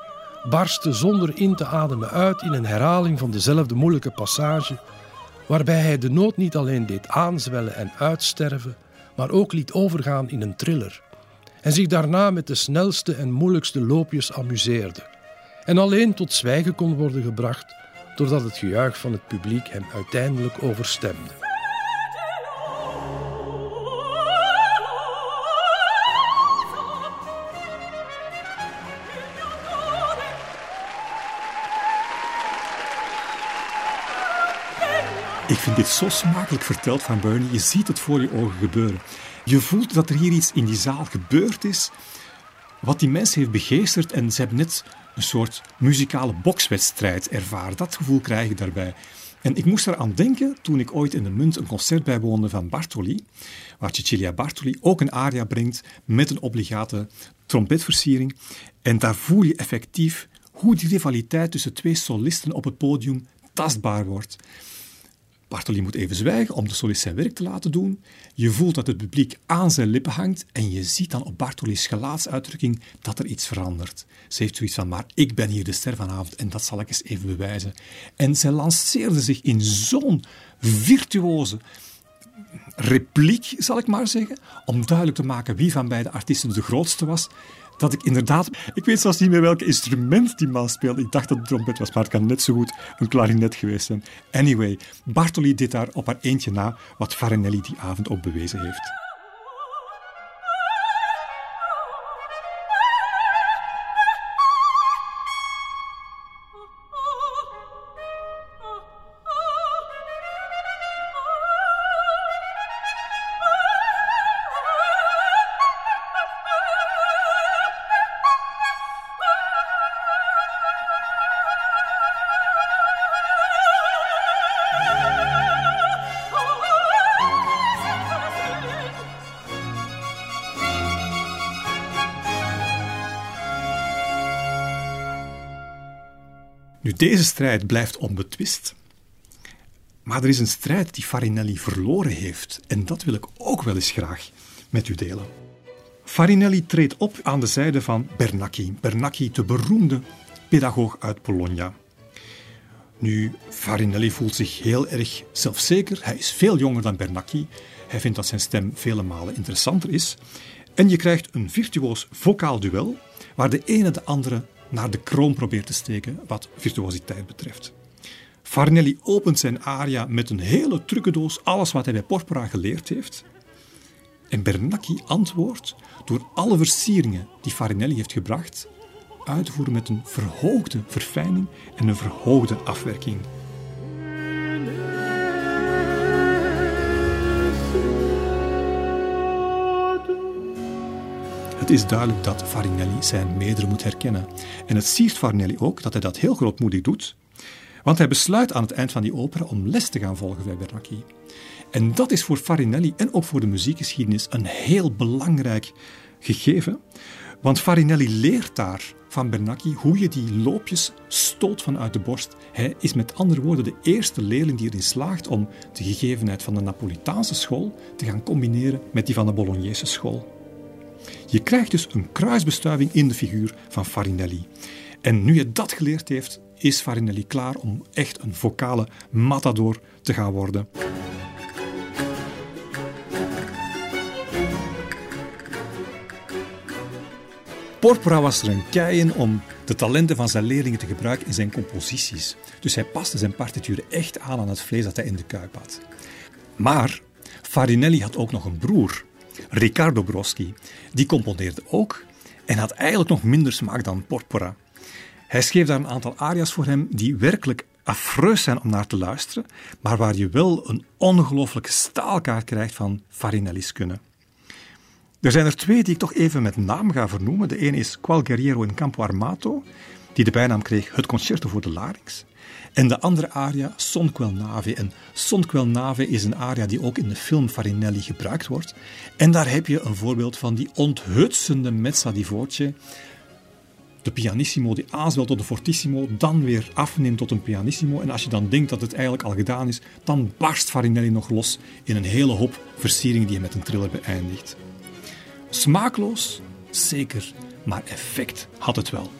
barstte zonder in te ademen uit in een herhaling van dezelfde moeilijke passage, waarbij hij de noot niet alleen deed aanzwellen en uitsterven, maar ook liet overgaan in een triller en zich daarna met de snelste en moeilijkste loopjes amuseerde en alleen tot zwijgen kon worden gebracht doordat het gejuich van het publiek hem uiteindelijk overstemde. Ik vind dit zo smakelijk verteld van Bernie. Je ziet het voor je ogen gebeuren. Je voelt dat er hier iets in die zaal gebeurd is wat die mensen heeft begeesterd en ze hebben net een soort muzikale bokswedstrijd ervaren. Dat gevoel krijg ik daarbij. En ik moest eraan denken toen ik ooit in de Munt een concert bijwoonde van Bartoli, waar Cecilia Bartoli ook een aria brengt met een obligate trompetversiering. En daar voel je effectief hoe die rivaliteit tussen twee solisten op het podium tastbaar wordt. Bartoli moet even zwijgen om de solist zijn werk te laten doen. Je voelt dat het publiek aan zijn lippen hangt en je ziet dan op Bartoli's gelaatsuitdrukking dat er iets verandert. Ze heeft zoiets van, maar ik ben hier de ster vanavond en dat zal ik eens even bewijzen. En zij lanceerde zich in zo'n virtuoze repliek, zal ik maar zeggen, om duidelijk te maken wie van beide artiesten de grootste was dat ik inderdaad... Ik weet zelfs niet meer welk instrument die man speelde. Ik dacht dat het trompet was, maar het kan net zo goed een klarinet geweest zijn. Anyway, Bartoli deed daar op haar eentje na wat Farinelli die avond ook bewezen heeft. Deze strijd blijft onbetwist. Maar er is een strijd die Farinelli verloren heeft. En dat wil ik ook wel eens graag met u delen. Farinelli treedt op aan de zijde van Bernacchi. Bernacchi, de beroemde pedagoog uit Bologna. Nu, Farinelli voelt zich heel erg zelfzeker. Hij is veel jonger dan Bernacchi. Hij vindt dat zijn stem vele malen interessanter is. En je krijgt een virtuoos vocaal duel, waar de ene de andere naar de kroon probeert te steken wat virtuositeit betreft. Farinelli opent zijn aria met een hele trucendoos, alles wat hij bij Porpora geleerd heeft. En Bernacchi antwoordt door alle versieringen die Farinelli heeft gebracht uit te voeren met een verhoogde verfijning en een verhoogde afwerking. Het is duidelijk dat Farinelli zijn meerdere moet herkennen. En het siert Farinelli ook dat hij dat heel grootmoedig doet, want hij besluit aan het eind van die opera om les te gaan volgen bij Bernacchi. En dat is voor Farinelli en ook voor de muziekgeschiedenis een heel belangrijk gegeven, want Farinelli leert daar van Bernacchi hoe je die loopjes stoot vanuit de borst. Hij is met andere woorden de eerste leerling die erin slaagt om de gegevenheid van de Napolitaanse school te gaan combineren met die van de Bolognese school. Je krijgt dus een kruisbestuiving in de figuur van Farinelli. En nu je dat geleerd heeft, is Farinelli klaar om echt een vocale matador te gaan worden. Porpora was er een keien om de talenten van zijn leerlingen te gebruiken in zijn composities. Dus hij paste zijn partituren echt aan aan het vlees dat hij in de kuip had. Maar Farinelli had ook nog een broer, Riccardo Broschi. Die componeerde ook en had eigenlijk nog minder smaak dan Porpora. Hij schreef daar een aantal aria's voor hem die werkelijk affreus zijn om naar te luisteren, maar waar je wel een ongelooflijke staalkaart krijgt van Farinelli's kunnen. Er zijn er twee die ik toch even met naam ga vernoemen. De ene is Qual Guerriero in Campo Armato, die de bijnaam kreeg Het Concerto voor de Larynx. En de andere aria, Son quel nave. En Son quel nave is een aria die ook in de film Farinelli gebruikt wordt. En daar heb je een voorbeeld van die onthutsende mezza di voce. De pianissimo die aanzwelt tot de fortissimo, dan weer afneemt tot een pianissimo. En als je dan denkt dat het eigenlijk al gedaan is, dan barst Farinelli nog los in een hele hoop versieringen die je met een triller beëindigt. Smaakloos? Zeker, maar effect had het wel.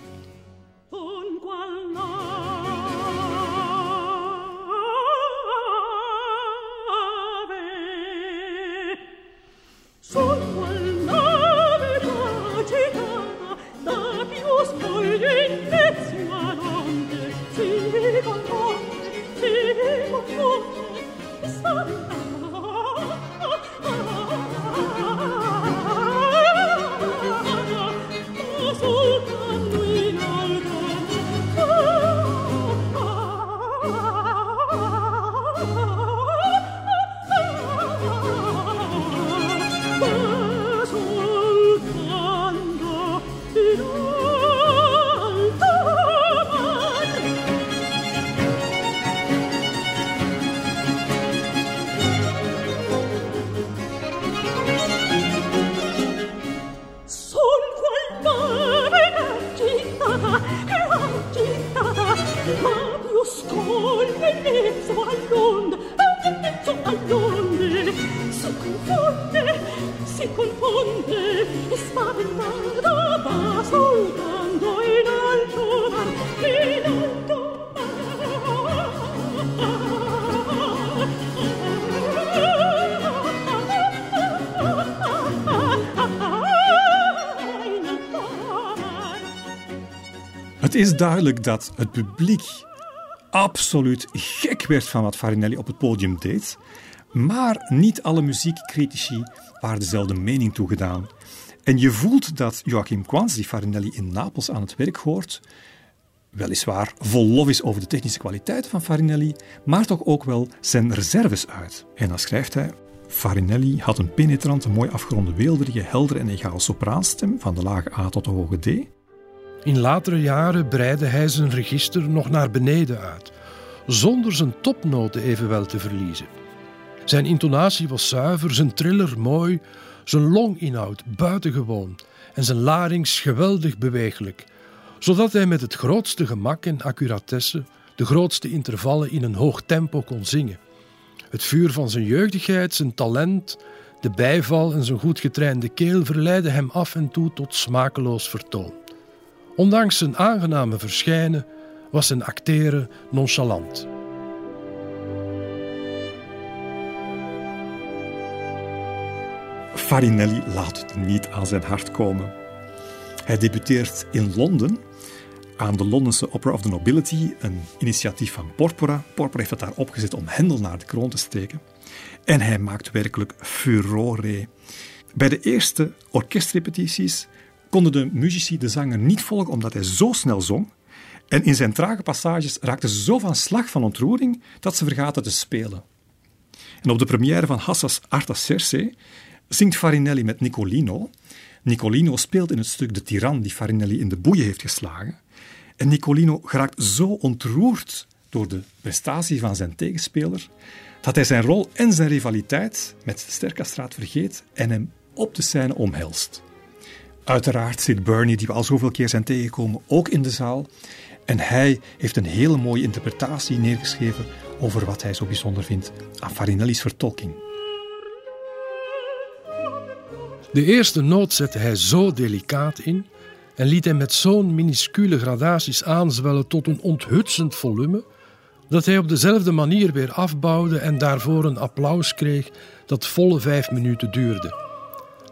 Is duidelijk dat het publiek absoluut gek werd van wat Farinelli op het podium deed. Maar niet alle muziekcritici waren dezelfde mening toegedaan. En je voelt dat Joachim Quans, die Farinelli in Napels aan het werk hoort, weliswaar vol lof is over de technische kwaliteiten van Farinelli, maar toch ook wel zijn reserves uit. En dan schrijft hij: Farinelli had een penetrante, mooi afgeronde, weelderige, heldere en egaal sopraanstem, van de lage A tot de hoge D. In latere jaren breidde hij zijn register nog naar beneden uit, zonder zijn topnoten evenwel te verliezen. Zijn intonatie was zuiver, zijn triller mooi, zijn longinhoud buitengewoon en zijn larynx geweldig bewegelijk, zodat hij met het grootste gemak en accuratesse de grootste intervallen in een hoog tempo kon zingen. Het vuur van zijn jeugdigheid, zijn talent, de bijval en zijn goed getrainde keel verleidden hem af en toe tot smakeloos vertoon. Ondanks zijn aangename verschijnen was zijn acteren nonchalant. Farinelli laat het niet aan zijn hart komen. Hij debuteert in Londen aan de Londense Opera of the Nobility, een initiatief van Porpora. Porpora heeft het daar opgezet om Hendel naar de kroon te steken. En hij maakt werkelijk furore. Bij de eerste orkestrepetities konden de muzici de zanger niet volgen omdat hij zo snel zong. En in zijn trage passages raakten ze zo van slag van ontroering dat ze vergaten te spelen. En op de première van Hassas Artaserse zingt Farinelli met Nicolino. Nicolino speelt in het stuk de tiran die Farinelli in de boeien heeft geslagen. En Nicolino geraakt zo ontroerd door de prestatie van zijn tegenspeler dat hij zijn rol en zijn rivaliteit met Sterkastraat vergeet en hem op de scène omhelst. Uiteraard zit Bernie, die we al zoveel keer zijn tegengekomen, ook in de zaal. En hij heeft een hele mooie interpretatie neergeschreven over wat hij zo bijzonder vindt aan Farinelli's vertolking. De eerste noot zette hij zo delicaat in en liet hij met zo'n minuscule gradaties aanzwellen tot een onthutsend volume, dat hij op dezelfde manier weer afbouwde en daarvoor een applaus kreeg dat volle vijf minuten duurde.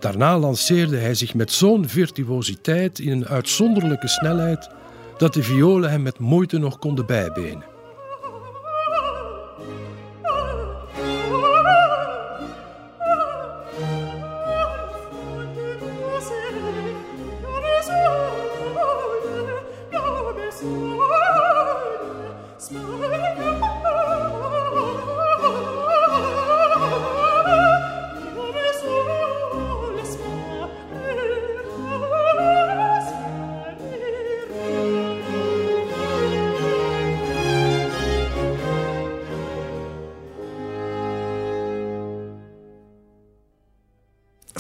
Daarna lanceerde hij zich met zo'n virtuositeit in een uitzonderlijke snelheid dat de violen hem met moeite nog konden bijbenen.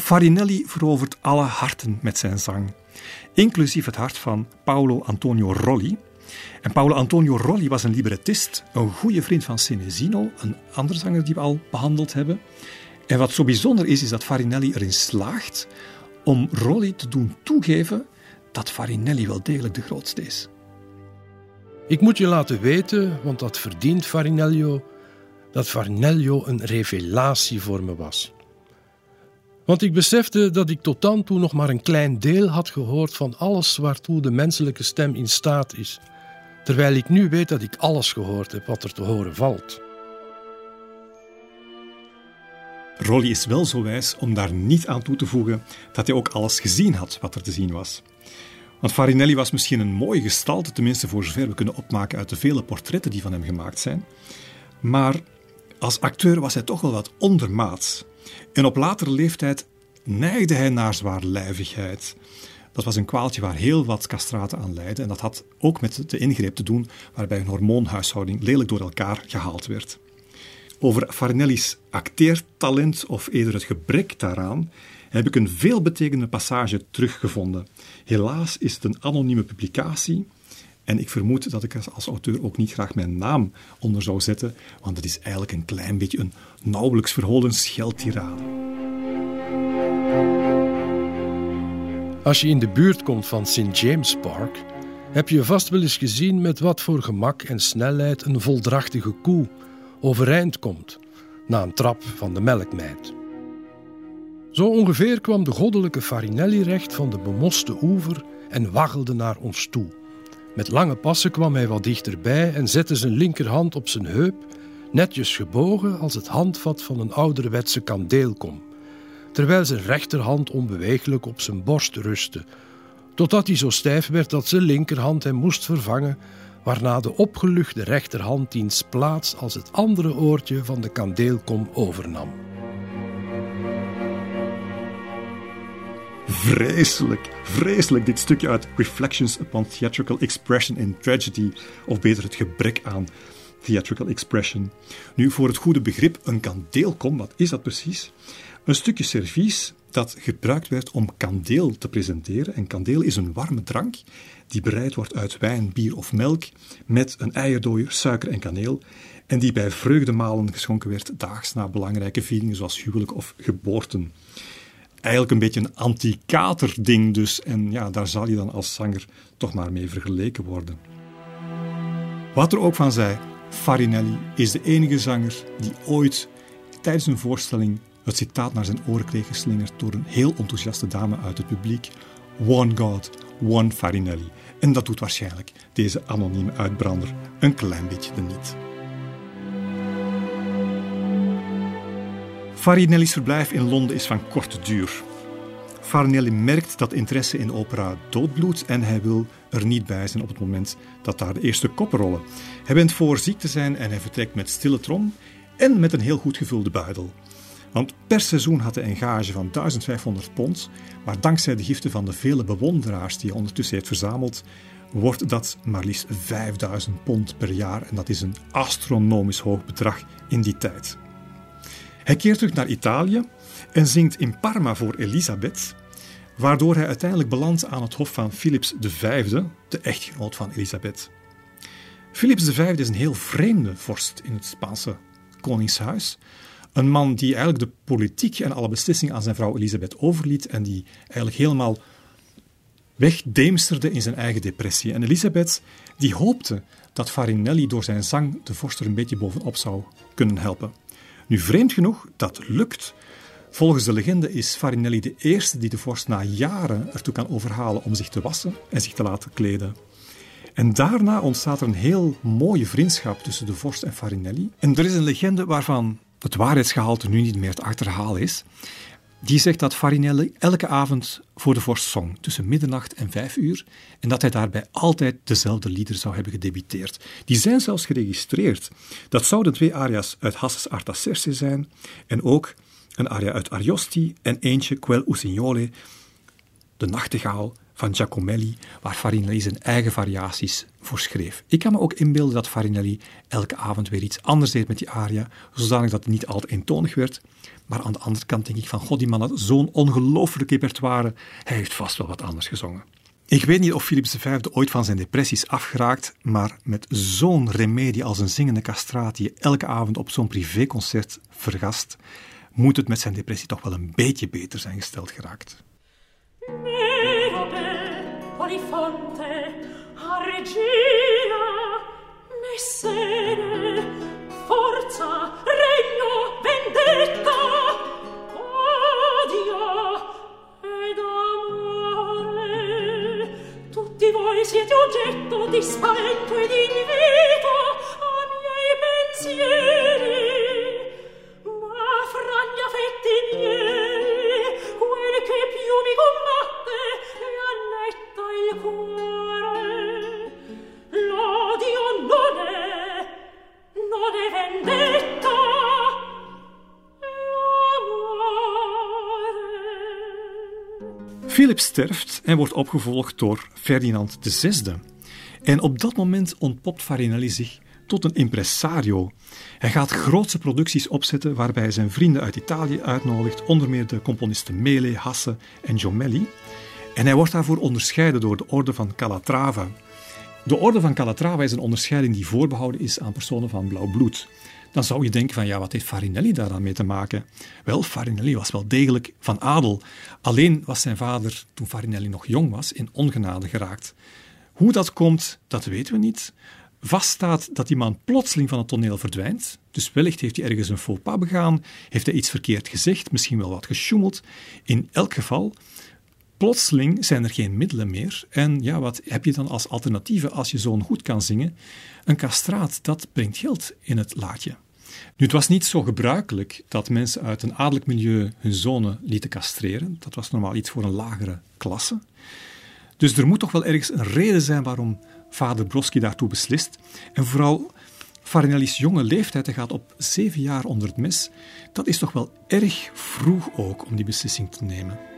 Farinelli verovert alle harten met zijn zang, inclusief het hart van Paolo Antonio Rolli. En Paolo Antonio Rolli was een librettist, een goede vriend van Senesino, een andere zanger die we al behandeld hebben. En wat zo bijzonder is, is dat Farinelli erin slaagt om Rolli te doen toegeven dat Farinelli wel degelijk de grootste is. Ik moet je laten weten, want dat verdient Farinello, dat Farinello een revelatie voor me was. Want ik besefte dat ik tot dan toe nog maar een klein deel had gehoord van alles waartoe de menselijke stem in staat is, terwijl ik nu weet dat ik alles gehoord heb wat er te horen valt. Rolly is wel zo wijs om daar niet aan toe te voegen dat hij ook alles gezien had wat er te zien was. Want Farinelli was misschien een mooie gestalte, tenminste voor zover we kunnen opmaken uit de vele portretten die van hem gemaakt zijn. Maar als acteur was hij toch wel wat ondermaats. En op latere leeftijd neigde hij naar zwaarlijvigheid. Dat was een kwaaltje waar heel wat castraten aan leidden. En dat had ook met de ingreep te doen waarbij een hormoonhuishouding lelijk door elkaar gehaald werd. Over Farinelli's acteertalent, of eerder het gebrek daaraan, heb ik een veelbetekende passage teruggevonden. Helaas is het een anonieme publicatie. En ik vermoed dat ik als auteur ook niet graag mijn naam onder zou zetten, want het is eigenlijk een klein beetje een nauwelijks verholen scheldtirade. Als je in de buurt komt van St. James Park, heb je vast wel eens gezien met wat voor gemak en snelheid een voldrachtige koe overeind komt na een trap van de melkmeid. Zo ongeveer kwam de goddelijke Farinelli recht van de bemoste oever en waggelde naar ons toe. Met lange passen kwam hij wat dichterbij en zette zijn linkerhand op zijn heup, netjes gebogen als het handvat van een ouderwetse kandeelkom, terwijl zijn rechterhand onbeweeglijk op zijn borst rustte, totdat hij zo stijf werd dat zijn linkerhand hem moest vervangen, waarna de opgeluchte rechterhand diens plaats als het andere oortje van de kandeelkom overnam. Vreselijk, vreselijk dit stukje uit Reflections upon Theatrical Expression in Tragedy, of beter het gebrek aan theatrical expression. Nu, voor het goede begrip, een kandeelkom, wat is dat precies? Een stukje servies dat gebruikt werd om kandeel te presenteren. En kandeel is een warme drank die bereid wordt uit wijn, bier of melk met een eierdooier, suiker en kaneel en die bij vreugdemalen geschonken werd daags na belangrijke vieringen zoals huwelijk of geboorten eigenlijk een beetje een anti-kater-ding dus. En ja, daar zal je dan als zanger toch maar mee vergeleken worden. Wat er ook van zij, Farinelli is de enige zanger die ooit tijdens een voorstelling het citaat naar zijn oren kreeg geslingerd door een heel enthousiaste dame uit het publiek. One God, one Farinelli. En dat doet waarschijnlijk deze anonieme uitbrander een klein beetje de niet. Farinelli's verblijf in Londen is van korte duur. Farinelli merkt dat interesse in opera doodbloedt en hij wil er niet bij zijn op het moment dat daar de eerste koppen rollen. Hij bent voor ziek te zijn en hij vertrekt met stille trom en met een heel goed gevulde buidel. Want per seizoen had hij een gage van 1500 pond, maar dankzij de giften van de vele bewonderaars die hij ondertussen heeft verzameld, wordt dat maar liefst 5000 pond per jaar en dat is een astronomisch hoog bedrag in die tijd. Hij keert terug naar Italië en zingt in Parma voor Elisabeth, waardoor hij uiteindelijk belandt aan het hof van Philips V, de echtgenoot van Elisabeth. Philips V is een heel vreemde vorst in het Spaanse koningshuis. Een man die eigenlijk de politiek en alle beslissingen aan zijn vrouw Elisabeth overliet en die eigenlijk helemaal wegdeemsterde in zijn eigen depressie. En Elisabeth die hoopte dat Farinelli door zijn zang de vorst er een beetje bovenop zou kunnen helpen. Nu, vreemd genoeg, dat lukt. Volgens de legende is Farinelli de eerste die de vorst na jaren ertoe kan overhalen om zich te wassen en zich te laten kleden. En daarna ontstaat er een heel mooie vriendschap tussen de vorst en Farinelli. En er is een legende waarvan het waarheidsgehalte nu niet meer te achterhalen is. Die zegt dat Farinelli elke avond voor de vorst zong, tussen middernacht en vijf uur, en dat hij daarbij altijd dezelfde lieder zou hebben gedebiteerd. Die zijn zelfs geregistreerd. Dat zouden twee aria's uit Hasses Artaserse zijn, en ook een aria uit Ariosti en eentje, Quel Usignole, de nachtegaal van Giacomelli, waar Farinelli zijn eigen variaties voor schreef. Ik kan me ook inbeelden dat Farinelli elke avond weer iets anders deed met die aria, zodanig dat het niet altijd eentonig werd. Maar aan de andere kant denk ik van, god, die man had zo'n ongelooflijk repertoire, hij heeft vast wel wat anders gezongen. Ik weet niet of Philips V ooit van zijn depressies afgeraakt, maar met zo'n remedie als een zingende castraat die je elke avond op zo'n privéconcert vergast, moet het met zijn depressie toch wel een beetje beter zijn gesteld geraakt. Forza, regno, vendetta, odio ed amore. Tutti voi siete oggetto di spavento ed invito a miei pensieri. Ma fra gli affetti miei, quel che più mi combatte Philip sterft en wordt opgevolgd door Ferdinand VI. En op dat moment ontpopt Farinelli zich tot een impresario. Hij gaat grootse producties opzetten waarbij hij zijn vrienden uit Italië uitnodigt, onder meer de componisten Mele, Hasse en Giomelli. En hij wordt daarvoor onderscheiden door de Orde van Calatrava. De Orde van Calatrava is een onderscheiding die voorbehouden is aan personen van blauw bloed. Dan zou je denken van ja, wat heeft Farinelli daar dan mee te maken? Wel, Farinelli was wel degelijk van adel. Alleen was zijn vader, toen Farinelli nog jong was, in ongenade geraakt. Hoe dat komt, dat weten we niet. Vaststaat dat die man plotseling van het toneel verdwijnt. Dus wellicht heeft hij ergens een faux pas begaan, heeft hij iets verkeerd gezegd, misschien wel wat gesjoemeld. In elk geval, plotseling zijn er geen middelen meer. En ja, wat heb je dan als alternatieve als je zo'n goed kan zingen? Een castraat, dat brengt geld in het laadje. Nu, het was niet zo gebruikelijk dat mensen uit een adellijk milieu hun zonen lieten castreren. Dat was normaal iets voor een lagere klasse. Dus er moet toch wel ergens een reden zijn waarom vader Broski daartoe beslist. En vooral Farinelli's jonge leeftijd, hij gaat op zeven jaar onder het mes. Dat is toch wel erg vroeg ook om die beslissing te nemen.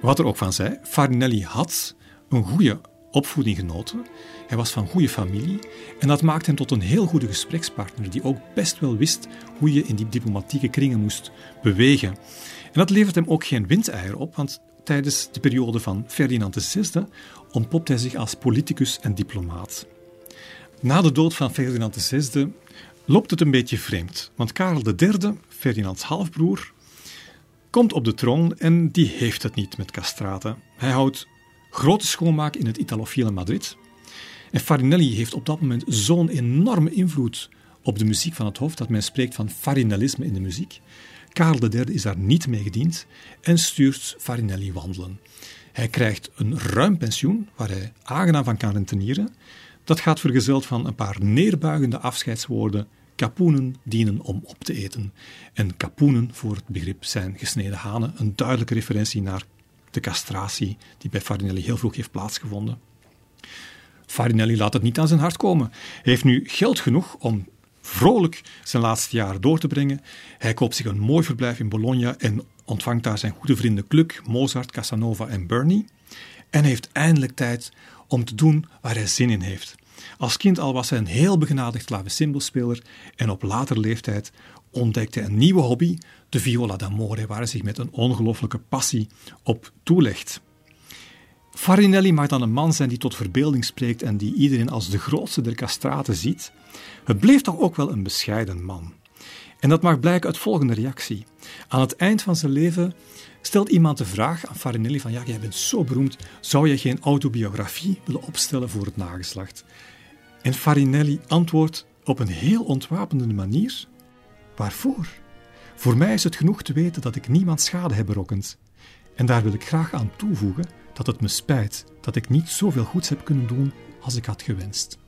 Wat er ook van zij, Farinelli had een goede opvoeding genoten. Hij was van goede familie en dat maakte hem tot een heel goede gesprekspartner die ook best wel wist hoe je in die diplomatieke kringen moest bewegen. En dat levert hem ook geen windeier op, want tijdens de periode van Ferdinand VI ontpopt hij zich als politicus en diplomaat. Na de dood van Ferdinand VI loopt het een beetje vreemd, want Karel III, Ferdinands halfbroer, komt op de troon en die heeft het niet met castraten. Hij houdt grote schoonmaak in het Italofiele Madrid. En Farinelli heeft op dat moment zo'n enorme invloed op de muziek van het hoofd dat men spreekt van farinellisme in de muziek. Karel III is daar niet mee gediend en stuurt Farinelli wandelen. Hij krijgt een ruim pensioen waar hij aangenaam van kan rentenieren. Dat gaat vergezeld van een paar neerbuigende afscheidswoorden. Kapoenen dienen om op te eten. En kapoenen, voor het begrip, zijn gesneden hanen. Een duidelijke referentie naar de castratie die bij Farinelli heel vroeg heeft plaatsgevonden. Farinelli laat het niet aan zijn hart komen. Hij heeft nu geld genoeg om vrolijk zijn laatste jaar door te brengen. Hij koopt zich een mooi verblijf in Bologna en ontvangt daar zijn goede vrienden Gluck, Mozart, Casanova en Bernie. En heeft eindelijk tijd om te doen waar hij zin in heeft. Als kind al was hij een heel begenadigd clavecimbelspeler en op later leeftijd ontdekte een nieuwe hobby, de viola d'amore, waar hij zich met een ongelooflijke passie op toelegt. Farinelli mag dan een man zijn die tot verbeelding spreekt en die iedereen als de grootste der castraten ziet. Het bleef toch ook wel een bescheiden man. En dat mag blijken uit volgende reactie. Aan het eind van zijn leven stelt iemand de vraag aan Farinelli van ja, jij bent zo beroemd, zou je geen autobiografie willen opstellen voor het nageslacht? En Farinelli antwoordt op een heel ontwapende manier: Waarvoor? Voor mij is het genoeg te weten dat ik niemand schade heb berokkend. En daar wil ik graag aan toevoegen dat het me spijt dat ik niet zoveel goeds heb kunnen doen als ik had gewenst.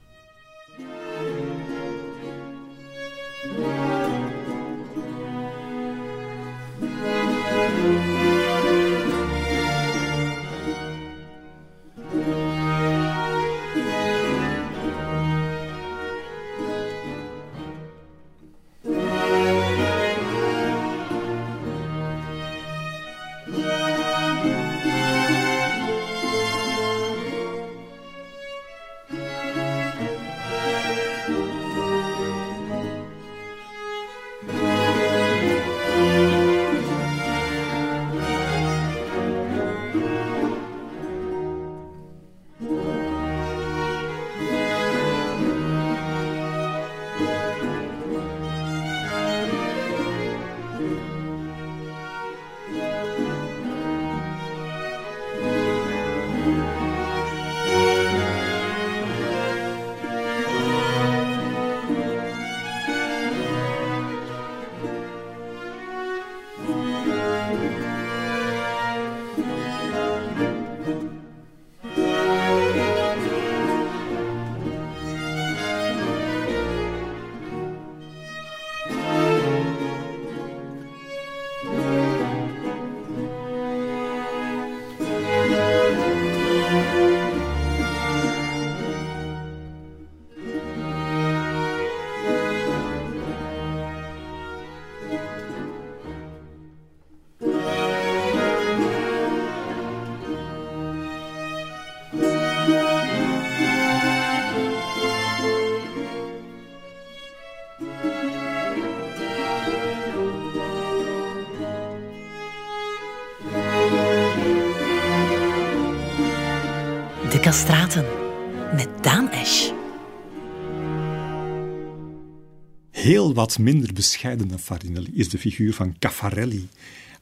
Heel wat minder bescheiden dan Farinelli is de figuur van Caffarelli.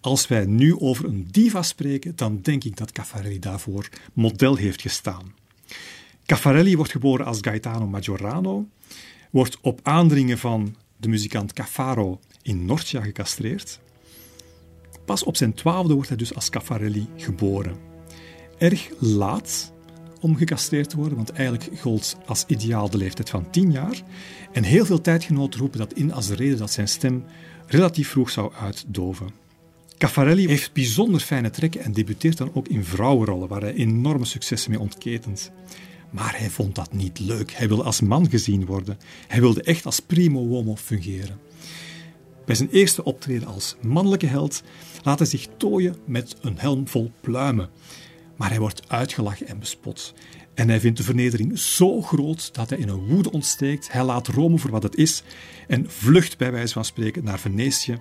Als wij nu over een diva spreken, dan denk ik dat Caffarelli daarvoor model heeft gestaan. Caffarelli wordt geboren als Gaetano Maggiorano, wordt op aandringen van de muzikant Caffaro in Norcia gecastreerd. Pas op zijn twaalfde wordt hij dus als Caffarelli geboren. Erg laat om gecastreerd te worden, want eigenlijk gold als ideaal de leeftijd van 10 jaar. En heel veel tijdgenoten roepen dat in als de reden dat zijn stem relatief vroeg zou uitdoven. Caffarelli heeft bijzonder fijne trekken en debuteert dan ook in vrouwenrollen, waar hij enorme successen mee ontketent. Maar hij vond dat niet leuk. Hij wilde als man gezien worden. Hij wilde echt als primo uomo fungeren. Bij zijn eerste optreden als mannelijke held laat hij zich tooien met een helm vol pluimen. Maar hij wordt uitgelachen en bespot. En hij vindt de vernedering zo groot dat hij in een woede ontsteekt. Hij laat Rome voor wat het is en vlucht bij wijze van spreken naar Venetië.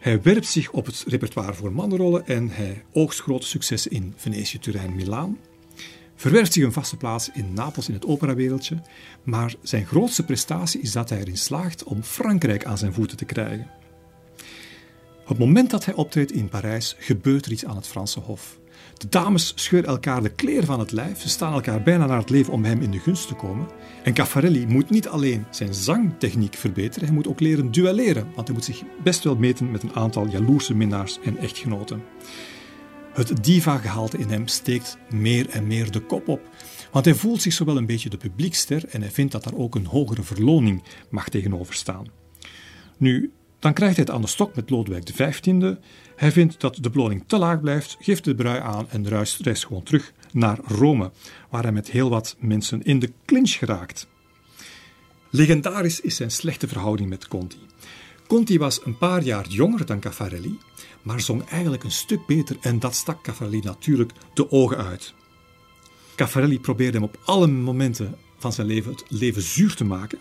Hij werpt zich op het repertoire voor mannenrollen en hij oogst grote successen in Venetië, Turijn, Milaan. Verwerft zich een vaste plaats in Napels in het operawereldje, maar zijn grootste prestatie is dat hij erin slaagt om Frankrijk aan zijn voeten te krijgen. Op het moment dat hij optreedt in Parijs gebeurt er iets aan het Franse Hof. De dames scheuren elkaar de kleren van het lijf, ze staan elkaar bijna naar het leven om hem in de gunst te komen. En Caffarelli moet niet alleen zijn zangtechniek verbeteren, hij moet ook leren duelleren, want hij moet zich best wel meten met een aantal jaloerse minnaars en echtgenoten. Het diva-gehalte in hem steekt meer en meer de kop op, want hij voelt zich zowel een beetje de publiekster en hij vindt dat daar ook een hogere verloning mag tegenover staan. Nu, dan krijgt hij het aan de stok met Lodewijk XV. Hij vindt dat de beloning te laag blijft, geeft de brui aan en reist, reist gewoon terug naar Rome, waar hij met heel wat mensen in de clinch geraakt. Legendarisch is zijn slechte verhouding met Conti. Conti was een paar jaar jonger dan Caffarelli, maar zong eigenlijk een stuk beter en dat stak Caffarelli natuurlijk de ogen uit. Caffarelli probeerde hem op alle momenten van zijn leven het leven zuur te maken.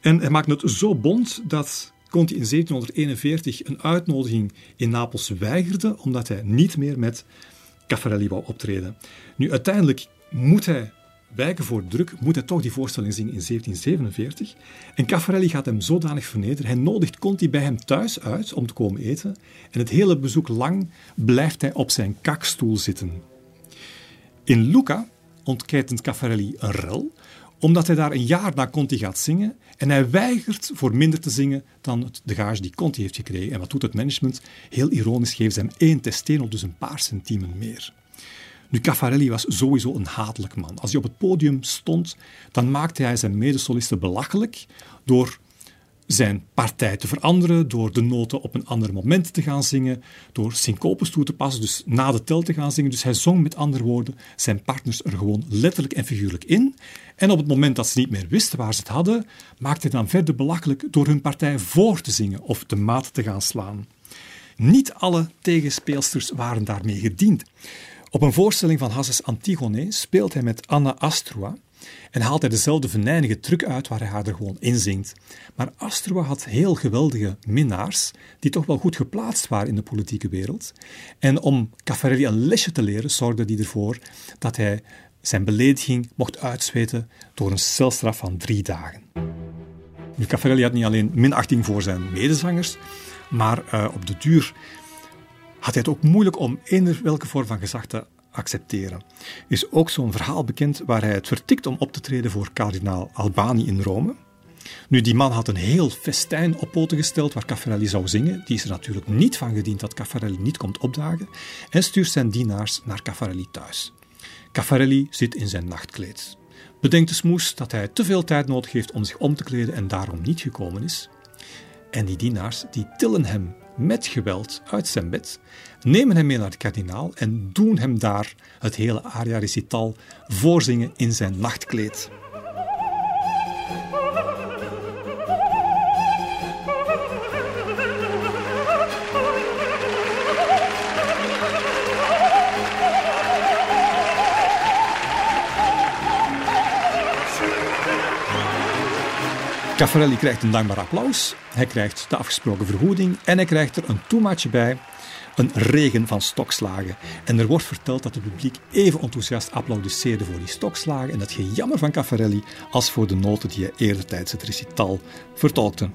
En hij maakte het zo bond dat Conti in 1741 een uitnodiging in Napels weigerde, omdat hij niet meer met Caffarelli wou optreden. Nu, uiteindelijk moet hij wijken voor druk, moet hij toch die voorstelling zingen in 1747. En Caffarelli gaat hem zodanig vernederen. Hij nodigt Conti bij hem thuis uit om te komen eten. En het hele bezoek lang blijft hij op zijn kakstoel zitten. In Luca ontketent Caffarelli een rel, omdat hij daar een jaar na Conti gaat zingen en hij weigert voor minder te zingen dan de gage die Conti heeft gekregen. En wat doet het management? Heel ironisch geeft ze hem één testeno, dus een paar centimen meer. Nu, Caffarelli was sowieso een hatelijk man. Als hij op het podium stond, dan maakte hij zijn medesolisten belachelijk door zijn partij te veranderen, door de noten op een ander moment te gaan zingen, door syncopes toe te passen, dus na de tel te gaan zingen. Dus hij zong met andere woorden zijn partners er gewoon letterlijk en figuurlijk in. En op het moment dat ze niet meer wisten waar ze het hadden, maakte hij dan verder belachelijk door hun partij voor te zingen of de maat te gaan slaan. Niet alle tegenspeelsters waren daarmee gediend. Op een voorstelling van Hasses Antigone speelt hij met Anna Astrua en haalt hij dezelfde venijnige truc uit waar hij haar er gewoon in zingt. Maar Astrua had heel geweldige minnaars die toch wel goed geplaatst waren in de politieke wereld. En om Caffarelli een lesje te leren zorgde hij ervoor dat hij zijn belediging mocht uitzweten door een celstraf van drie dagen. Nu, Caffarelli had niet alleen minachting voor zijn medezangers, maar uh, op de duur had hij het ook moeilijk om eender welke vorm van gezag te accepteren. Er is ook zo'n verhaal bekend waar hij het vertikt om op te treden voor kardinaal Albani in Rome. Nu, die man had een heel festijn op poten gesteld waar Caffarelli zou zingen. Die is er natuurlijk niet van gediend dat Caffarelli niet komt opdagen en stuurt zijn dienaars naar Caffarelli thuis. Caffarelli zit in zijn nachtkleed. Bedenkt de smoes dat hij te veel tijd nodig heeft om zich om te kleden en daarom niet gekomen is. En die dienaars die tillen hem met geweld uit zijn bed, nemen hem mee naar de kardinaal en doen hem daar het hele aria recital voorzingen in zijn nachtkleed. Caffarelli krijgt een dankbaar applaus, hij krijgt de afgesproken vergoeding en hij krijgt er een toemaatje bij, een regen van stokslagen. En er wordt verteld dat het publiek even enthousiast applaudisseerde voor die stokslagen en het gejammer van Caffarelli als voor de noten die hij eerder tijdens het recital vertolkte.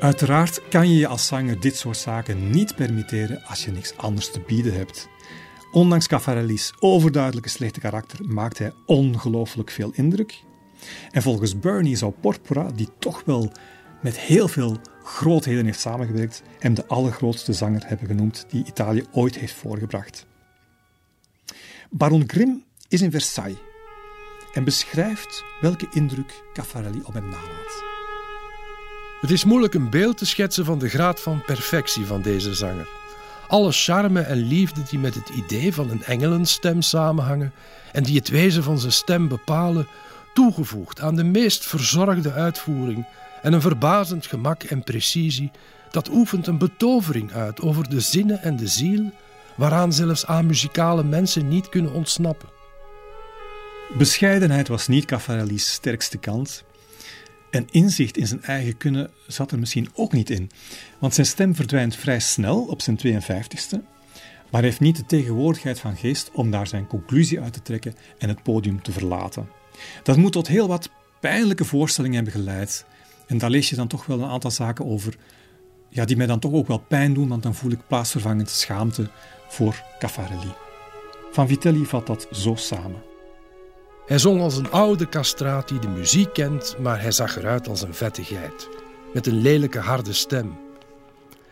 Uiteraard kan je je als zanger dit soort zaken niet permitteren als je niks anders te bieden hebt. Ondanks Caffarelli's overduidelijke slechte karakter maakt hij ongelooflijk veel indruk. En volgens Bernie zou Porpora, die toch wel met heel veel grootheden heeft samengewerkt, hem de allergrootste zanger hebben genoemd die Italië ooit heeft voorgebracht. Baron Grimm is in Versailles en beschrijft welke indruk Caffarelli op hem nalaat. Het is moeilijk een beeld te schetsen van de graad van perfectie van deze zanger. Alle charme en liefde die met het idee van een engelenstem samenhangen en die het wezen van zijn stem bepalen, toegevoegd aan de meest verzorgde uitvoering en een verbazend gemak en precisie, dat oefent een betovering uit over de zinnen en de ziel, waaraan zelfs amuzikale mensen niet kunnen ontsnappen. Bescheidenheid was niet Caffarelli's sterkste kant. En inzicht in zijn eigen kunnen zat er misschien ook niet in. Want zijn stem verdwijnt vrij snel op zijn 52ste, maar heeft niet de tegenwoordigheid van geest om daar zijn conclusie uit te trekken en het podium te verlaten. Dat moet tot heel wat pijnlijke voorstellingen hebben geleid. En daar lees je dan toch wel een aantal zaken over ja, die mij dan toch ook wel pijn doen, want dan voel ik plaatsvervangend schaamte voor Caffarelli. Van Vitelli vat dat zo samen. Hij zong als een oude castraat die de muziek kent, maar hij zag eruit als een vettigheid, met een lelijke harde stem.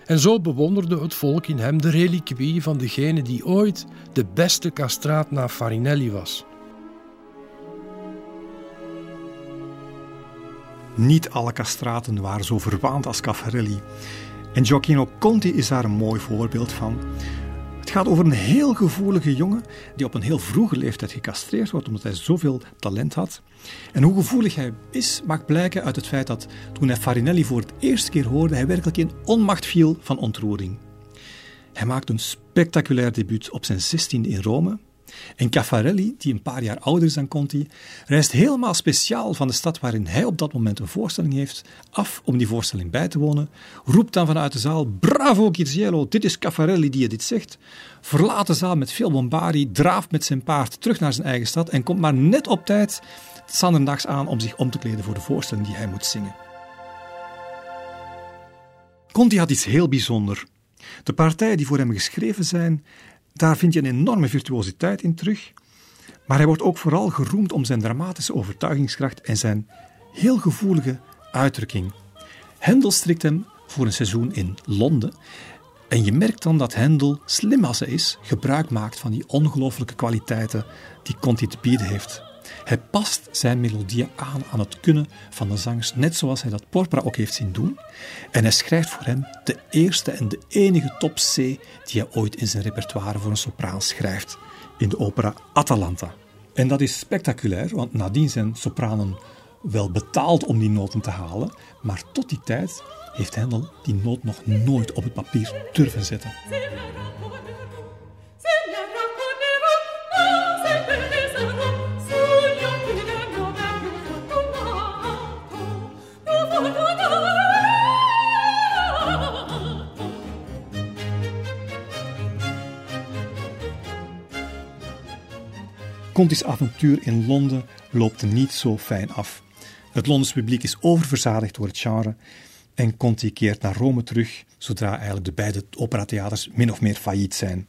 En zo bewonderde het volk in hem de reliquie van degene die ooit de beste castraat na Farinelli was. Niet alle castraten waren zo verwaand als Caffarelli. En Gioacchino Conti is daar een mooi voorbeeld van. Het gaat over een heel gevoelige jongen die op een heel vroege leeftijd gecastreerd wordt omdat hij zoveel talent had. En hoe gevoelig hij is, mag blijken uit het feit dat toen hij Farinelli voor het eerste keer hoorde, hij werkelijk in onmacht viel van ontroering. Hij maakt een spectaculair debuut op zijn 16e in Rome en Caffarelli, die een paar jaar ouder is dan Conti, reist helemaal speciaal van de stad waarin hij op dat moment een voorstelling heeft, af om die voorstelling bij te wonen, roept dan vanuit de zaal: Bravo Girziello, dit is Caffarelli die je dit zegt. Verlaat de zaal met veel bombardie, draaft met zijn paard terug naar zijn eigen stad en komt maar net op tijd zanderdags aan om zich om te kleden voor de voorstelling die hij moet zingen. Conti had iets heel bijzonders. De partijen die voor hem geschreven zijn, daar vind je een enorme virtuositeit in terug. Maar hij wordt ook vooral geroemd om zijn dramatische overtuigingskracht en zijn heel gevoelige uitdrukking. Hendel strikt hem voor een seizoen in Londen. En je merkt dan dat Hendel, slim als hij is, gebruik maakt van die ongelooflijke kwaliteiten die Conti te bieden heeft. Hij past zijn melodieën aan aan het kunnen van de zangers, net zoals hij dat Porpora ook heeft zien doen. En hij schrijft voor hem de eerste en de enige top C die hij ooit in zijn repertoire voor een sopraan schrijft, in de opera Atalanta. En dat is spectaculair, want nadien zijn sopranen wel betaald om die noten te halen, maar tot die tijd heeft Handel die noot nog nooit op het papier durven zetten. Conti's avontuur in Londen loopt niet zo fijn af. Het Londens publiek is oververzadigd door het genre en Conti keert naar Rome terug zodra eigenlijk de beide operatheaters min of meer failliet zijn.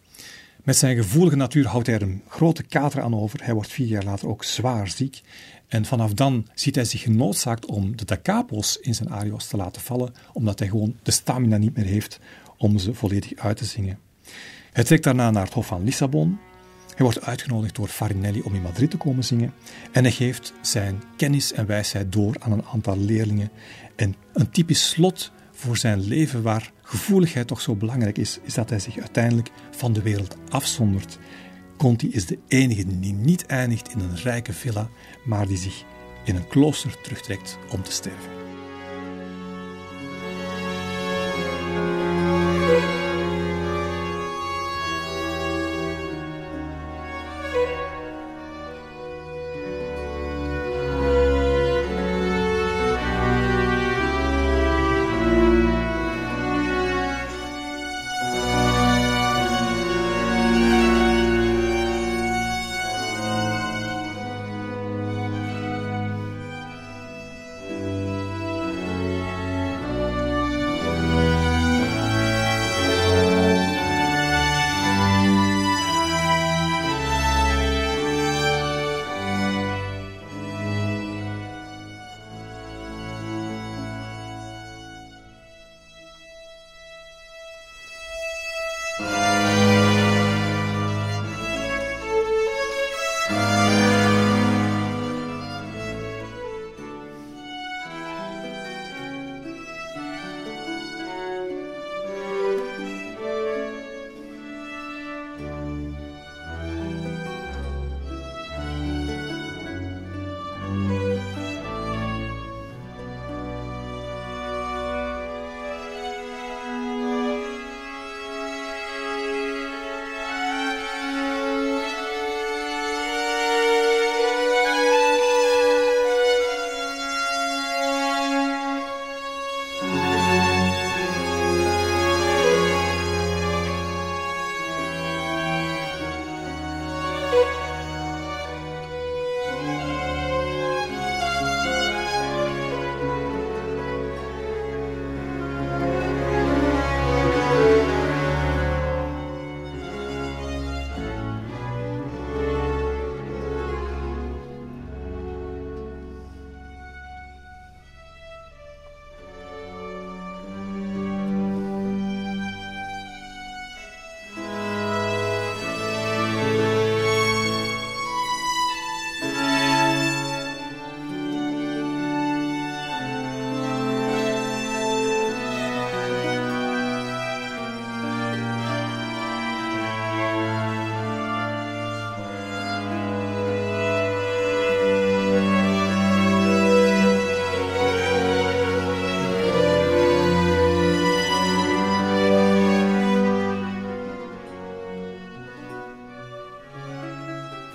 Met zijn gevoelige natuur houdt hij er een grote kater aan over. Hij wordt vier jaar later ook zwaar ziek. En vanaf dan ziet hij zich genoodzaakt om de da capos in zijn arios te laten vallen, omdat hij gewoon de stamina niet meer heeft om ze volledig uit te zingen. Hij trekt daarna naar het Hof van Lissabon, hij wordt uitgenodigd door Farinelli om in Madrid te komen zingen en hij geeft zijn kennis en wijsheid door aan een aantal leerlingen. En een typisch slot voor zijn leven waar gevoeligheid toch zo belangrijk is, is dat hij zich uiteindelijk van de wereld afzondert. Conti is de enige die niet eindigt in een rijke villa, maar die zich in een klooster terugtrekt om te sterven.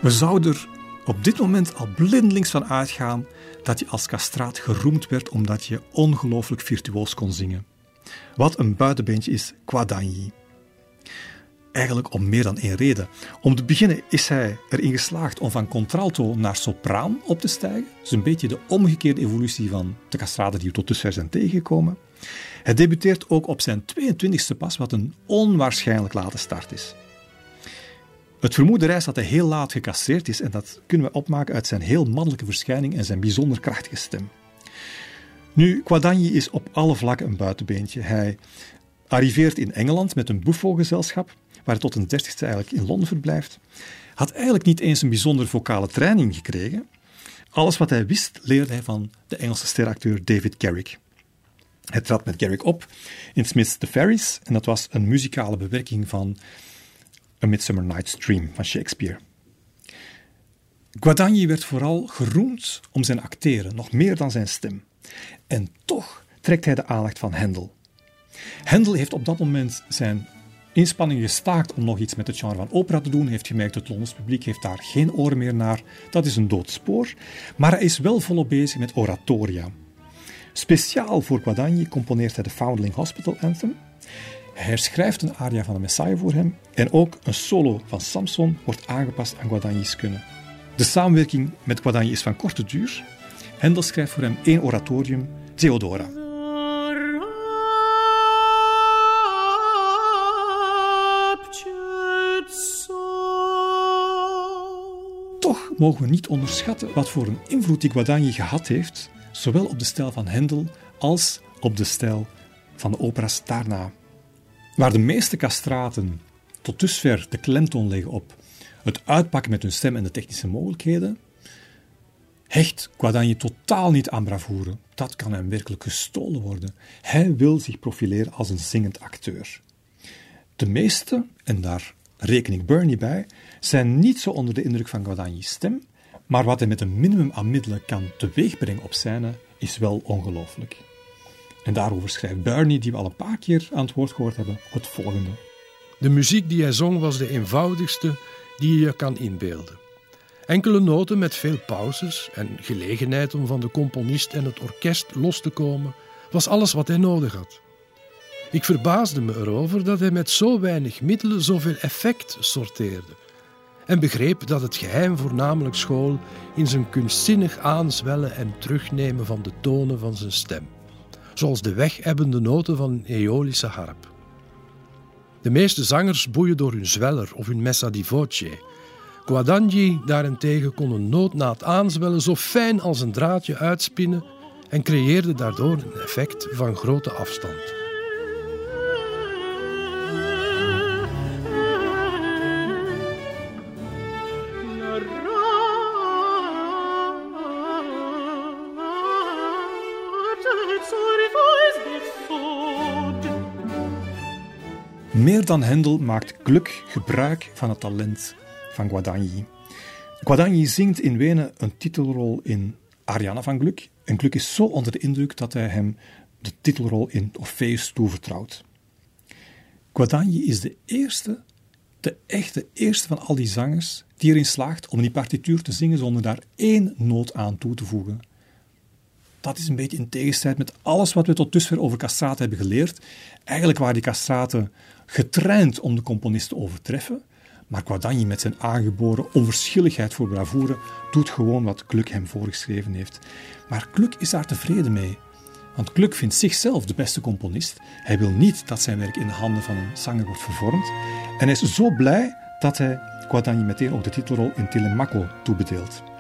We zouden er op dit moment al blindelings van uitgaan dat je als castraat geroemd werd omdat je ongelooflijk virtuoos kon zingen. Wat een buitenbeentje is Guadagni. Eigenlijk om meer dan één reden. Om te beginnen is hij erin geslaagd om van contralto naar sopraan op te stijgen. Dus een beetje de omgekeerde evolutie van de castraten die we tot dusver zijn tegengekomen. Hij debuteert ook op zijn 22e pas, wat een onwaarschijnlijk late start is. Het vermoeden reist dat hij heel laat gecastreerd is en dat kunnen we opmaken uit zijn heel mannelijke verschijning en zijn bijzonder krachtige stem. Nu, Quadagni is op alle vlakken een buitenbeentje. Hij arriveert in Engeland met een buffo-gezelschap, waar hij tot een dertigste eigenlijk in Londen verblijft. Had eigenlijk niet eens een bijzonder vocale training gekregen. Alles wat hij wist leerde hij van de Engelse steracteur David Garrick. Hij trad met Garrick op in Smith's The Fairies en dat was een muzikale bewerking van A Midsummer Night's Dream van Shakespeare. Guadagni werd vooral geroemd om zijn acteren, nog meer dan zijn stem. En toch trekt hij de aandacht van Handel. Handel heeft op dat moment zijn inspanningen gestaakt om nog iets met het genre van opera te doen. heeft gemerkt dat het Londens publiek heeft daar geen oren meer naar. Dat is een doodspoor. Maar hij is wel volop bezig met oratoria. Speciaal voor Guadagni componeert hij de Foundling Hospital Anthem. Hij herschrijft een aria van de Messiah voor hem en ook een solo van Samson wordt aangepast aan Guadagni's kunnen. De samenwerking met Guadagni is van korte duur. Hendel schrijft voor hem één oratorium, Theodora. Toch mogen we niet onderschatten wat voor een invloed die Guadagni gehad heeft, zowel op de stijl van Hendel als op de stijl van de opera's daarna. Waar de meeste castraten tot dusver de klemtoon leggen op het uitpakken met hun stem en de technische mogelijkheden, hecht Guadagni totaal niet aan bravoure. Dat kan hem werkelijk gestolen worden. Hij wil zich profileren als een zingend acteur. De meeste, en daar reken ik Bernie bij, zijn niet zo onder de indruk van Guadagni's stem, maar wat hij met een minimum aan middelen kan teweegbrengen op scène is wel ongelooflijk. En daarover schrijft Bernie, die we al een paar keer aan het woord gehoord hebben, het volgende. De muziek die hij zong was de eenvoudigste die je je kan inbeelden. Enkele noten met veel pauzes en gelegenheid om van de componist en het orkest los te komen, was alles wat hij nodig had. Ik verbaasde me erover dat hij met zo weinig middelen zoveel effect sorteerde en begreep dat het geheim voornamelijk school in zijn kunstzinnig aanzwellen en terugnemen van de tonen van zijn stem, zoals de wegebbende noten van een eolische harp. De meeste zangers boeien door hun zweller of hun messa di voce. Guadagni daarentegen kon een noot na het aanzwellen zo fijn als een draadje uitspinnen en creëerde daardoor een effect van grote afstand. Meer dan Hendel maakt Gluck gebruik van het talent van Guadagni. Guadagni zingt in Wenen een titelrol in Ariana van Gluck. En Gluck is zo onder de indruk dat hij hem de titelrol in Orpheus toevertrouwt. Guadagni is de eerste, de echte eerste van al die zangers die erin slaagt om die partituur te zingen zonder daar één noot aan toe te voegen. Dat is een beetje in tegenstrijd met alles wat we tot dusver over castraten hebben geleerd. Eigenlijk waren die castraten getraind om de componist te overtreffen, maar Guadagni met zijn aangeboren onverschilligheid voor bravoure doet gewoon wat Gluck hem voorgeschreven heeft. Maar Gluck is daar tevreden mee. Want Gluck vindt zichzelf de beste componist. Hij wil niet dat zijn werk in de handen van een zanger wordt vervormd. En hij is zo blij dat hij Guadagni meteen ook de titelrol in Telemaco toebedeelt.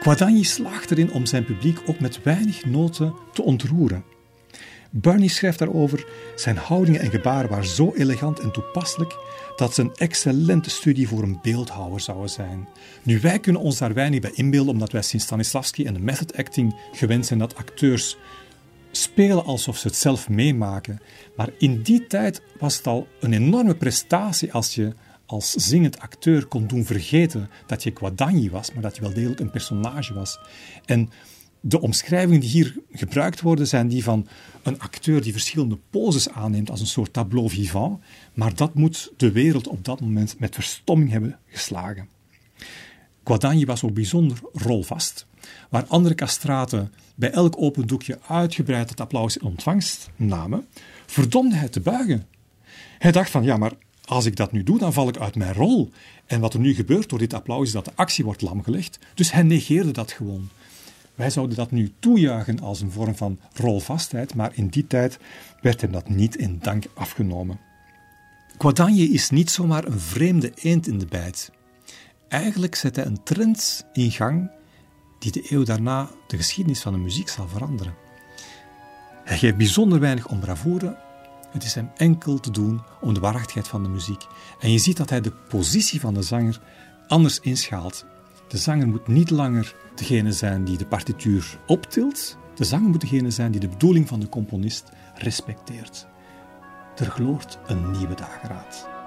Guadagni slaagt erin om zijn publiek ook met weinig noten te ontroeren. Barney schrijft daarover: zijn houdingen en gebaren waren zo elegant en toepasselijk dat ze een excellente studie voor een beeldhouwer zouden zijn. Nu, wij kunnen ons daar weinig bij inbeelden, omdat wij sinds Stanislavski en de method acting gewend zijn dat acteurs spelen alsof ze het zelf meemaken. Maar in die tijd was het al een enorme prestatie als je als zingend acteur kon doen vergeten dat je Guadagni was, maar dat je wel degelijk een personage was. En de omschrijvingen die hier gebruikt worden zijn die van een acteur die verschillende poses aanneemt als een soort tableau vivant, maar dat moet de wereld op dat moment met verstomming hebben geslagen. Guadagni was ook bijzonder rolvast. Waar andere castraten bij elk open doekje uitgebreid het applaus in ontvangst namen, verdomde hij te buigen. Hij dacht van, ja, maar als ik dat nu doe, dan val ik uit mijn rol. En wat er nu gebeurt door dit applaus is dat de actie wordt lamgelegd. Dus hij negeerde dat gewoon. Wij zouden dat nu toejuichen als een vorm van rolvastheid, maar in die tijd werd hem dat niet in dank afgenomen. Guadagni is niet zomaar een vreemde eend in de bijt. Eigenlijk zet hij een trend in gang die de eeuw daarna de geschiedenis van de muziek zal veranderen. Hij geeft bijzonder weinig om bravoure. Het is hem enkel te doen om de waarachtigheid van de muziek. En je ziet dat hij de positie van de zanger anders inschaalt. De zanger moet niet langer degene zijn die de partituur optilt. De zanger moet degene zijn die de bedoeling van de componist respecteert. Er gloort een nieuwe dageraad.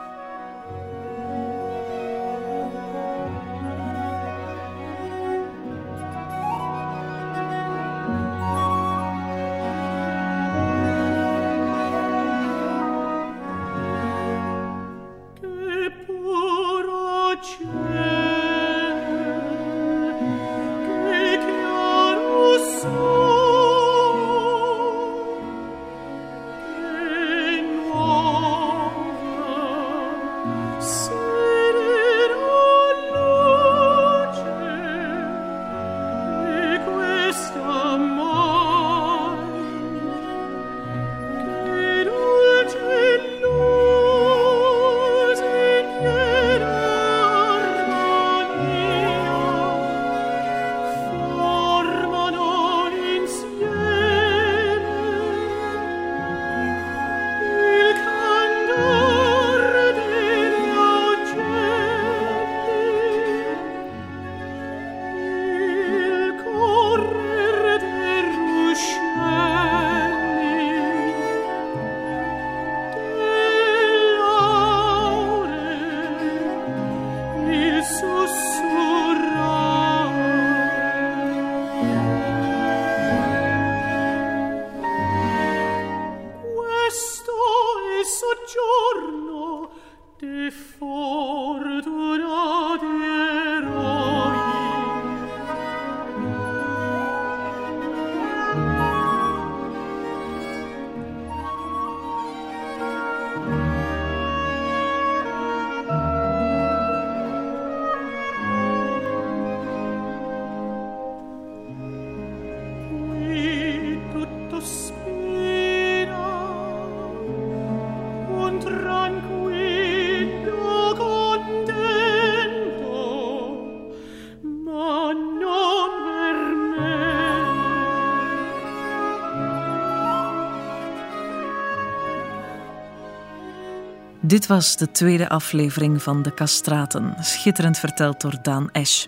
Dit was de tweede aflevering van De Castraten, schitterend verteld door Daan Esch.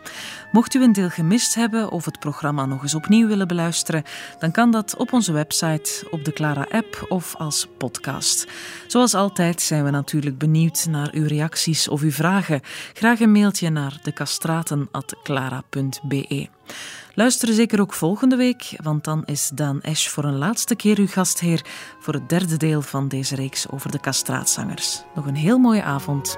Mocht u een deel gemist hebben of het programma nog eens opnieuw willen beluisteren, dan kan dat op onze website, op de Clara-app of als podcast. Zoals altijd zijn we natuurlijk benieuwd naar uw reacties of uw vragen. Graag een mailtje naar decastraten.clara.be. Luister zeker ook volgende week, want dan is Daan Esch voor een laatste keer uw gastheer voor het derde deel van deze reeks over de castraatzangers. Nog een heel mooie avond.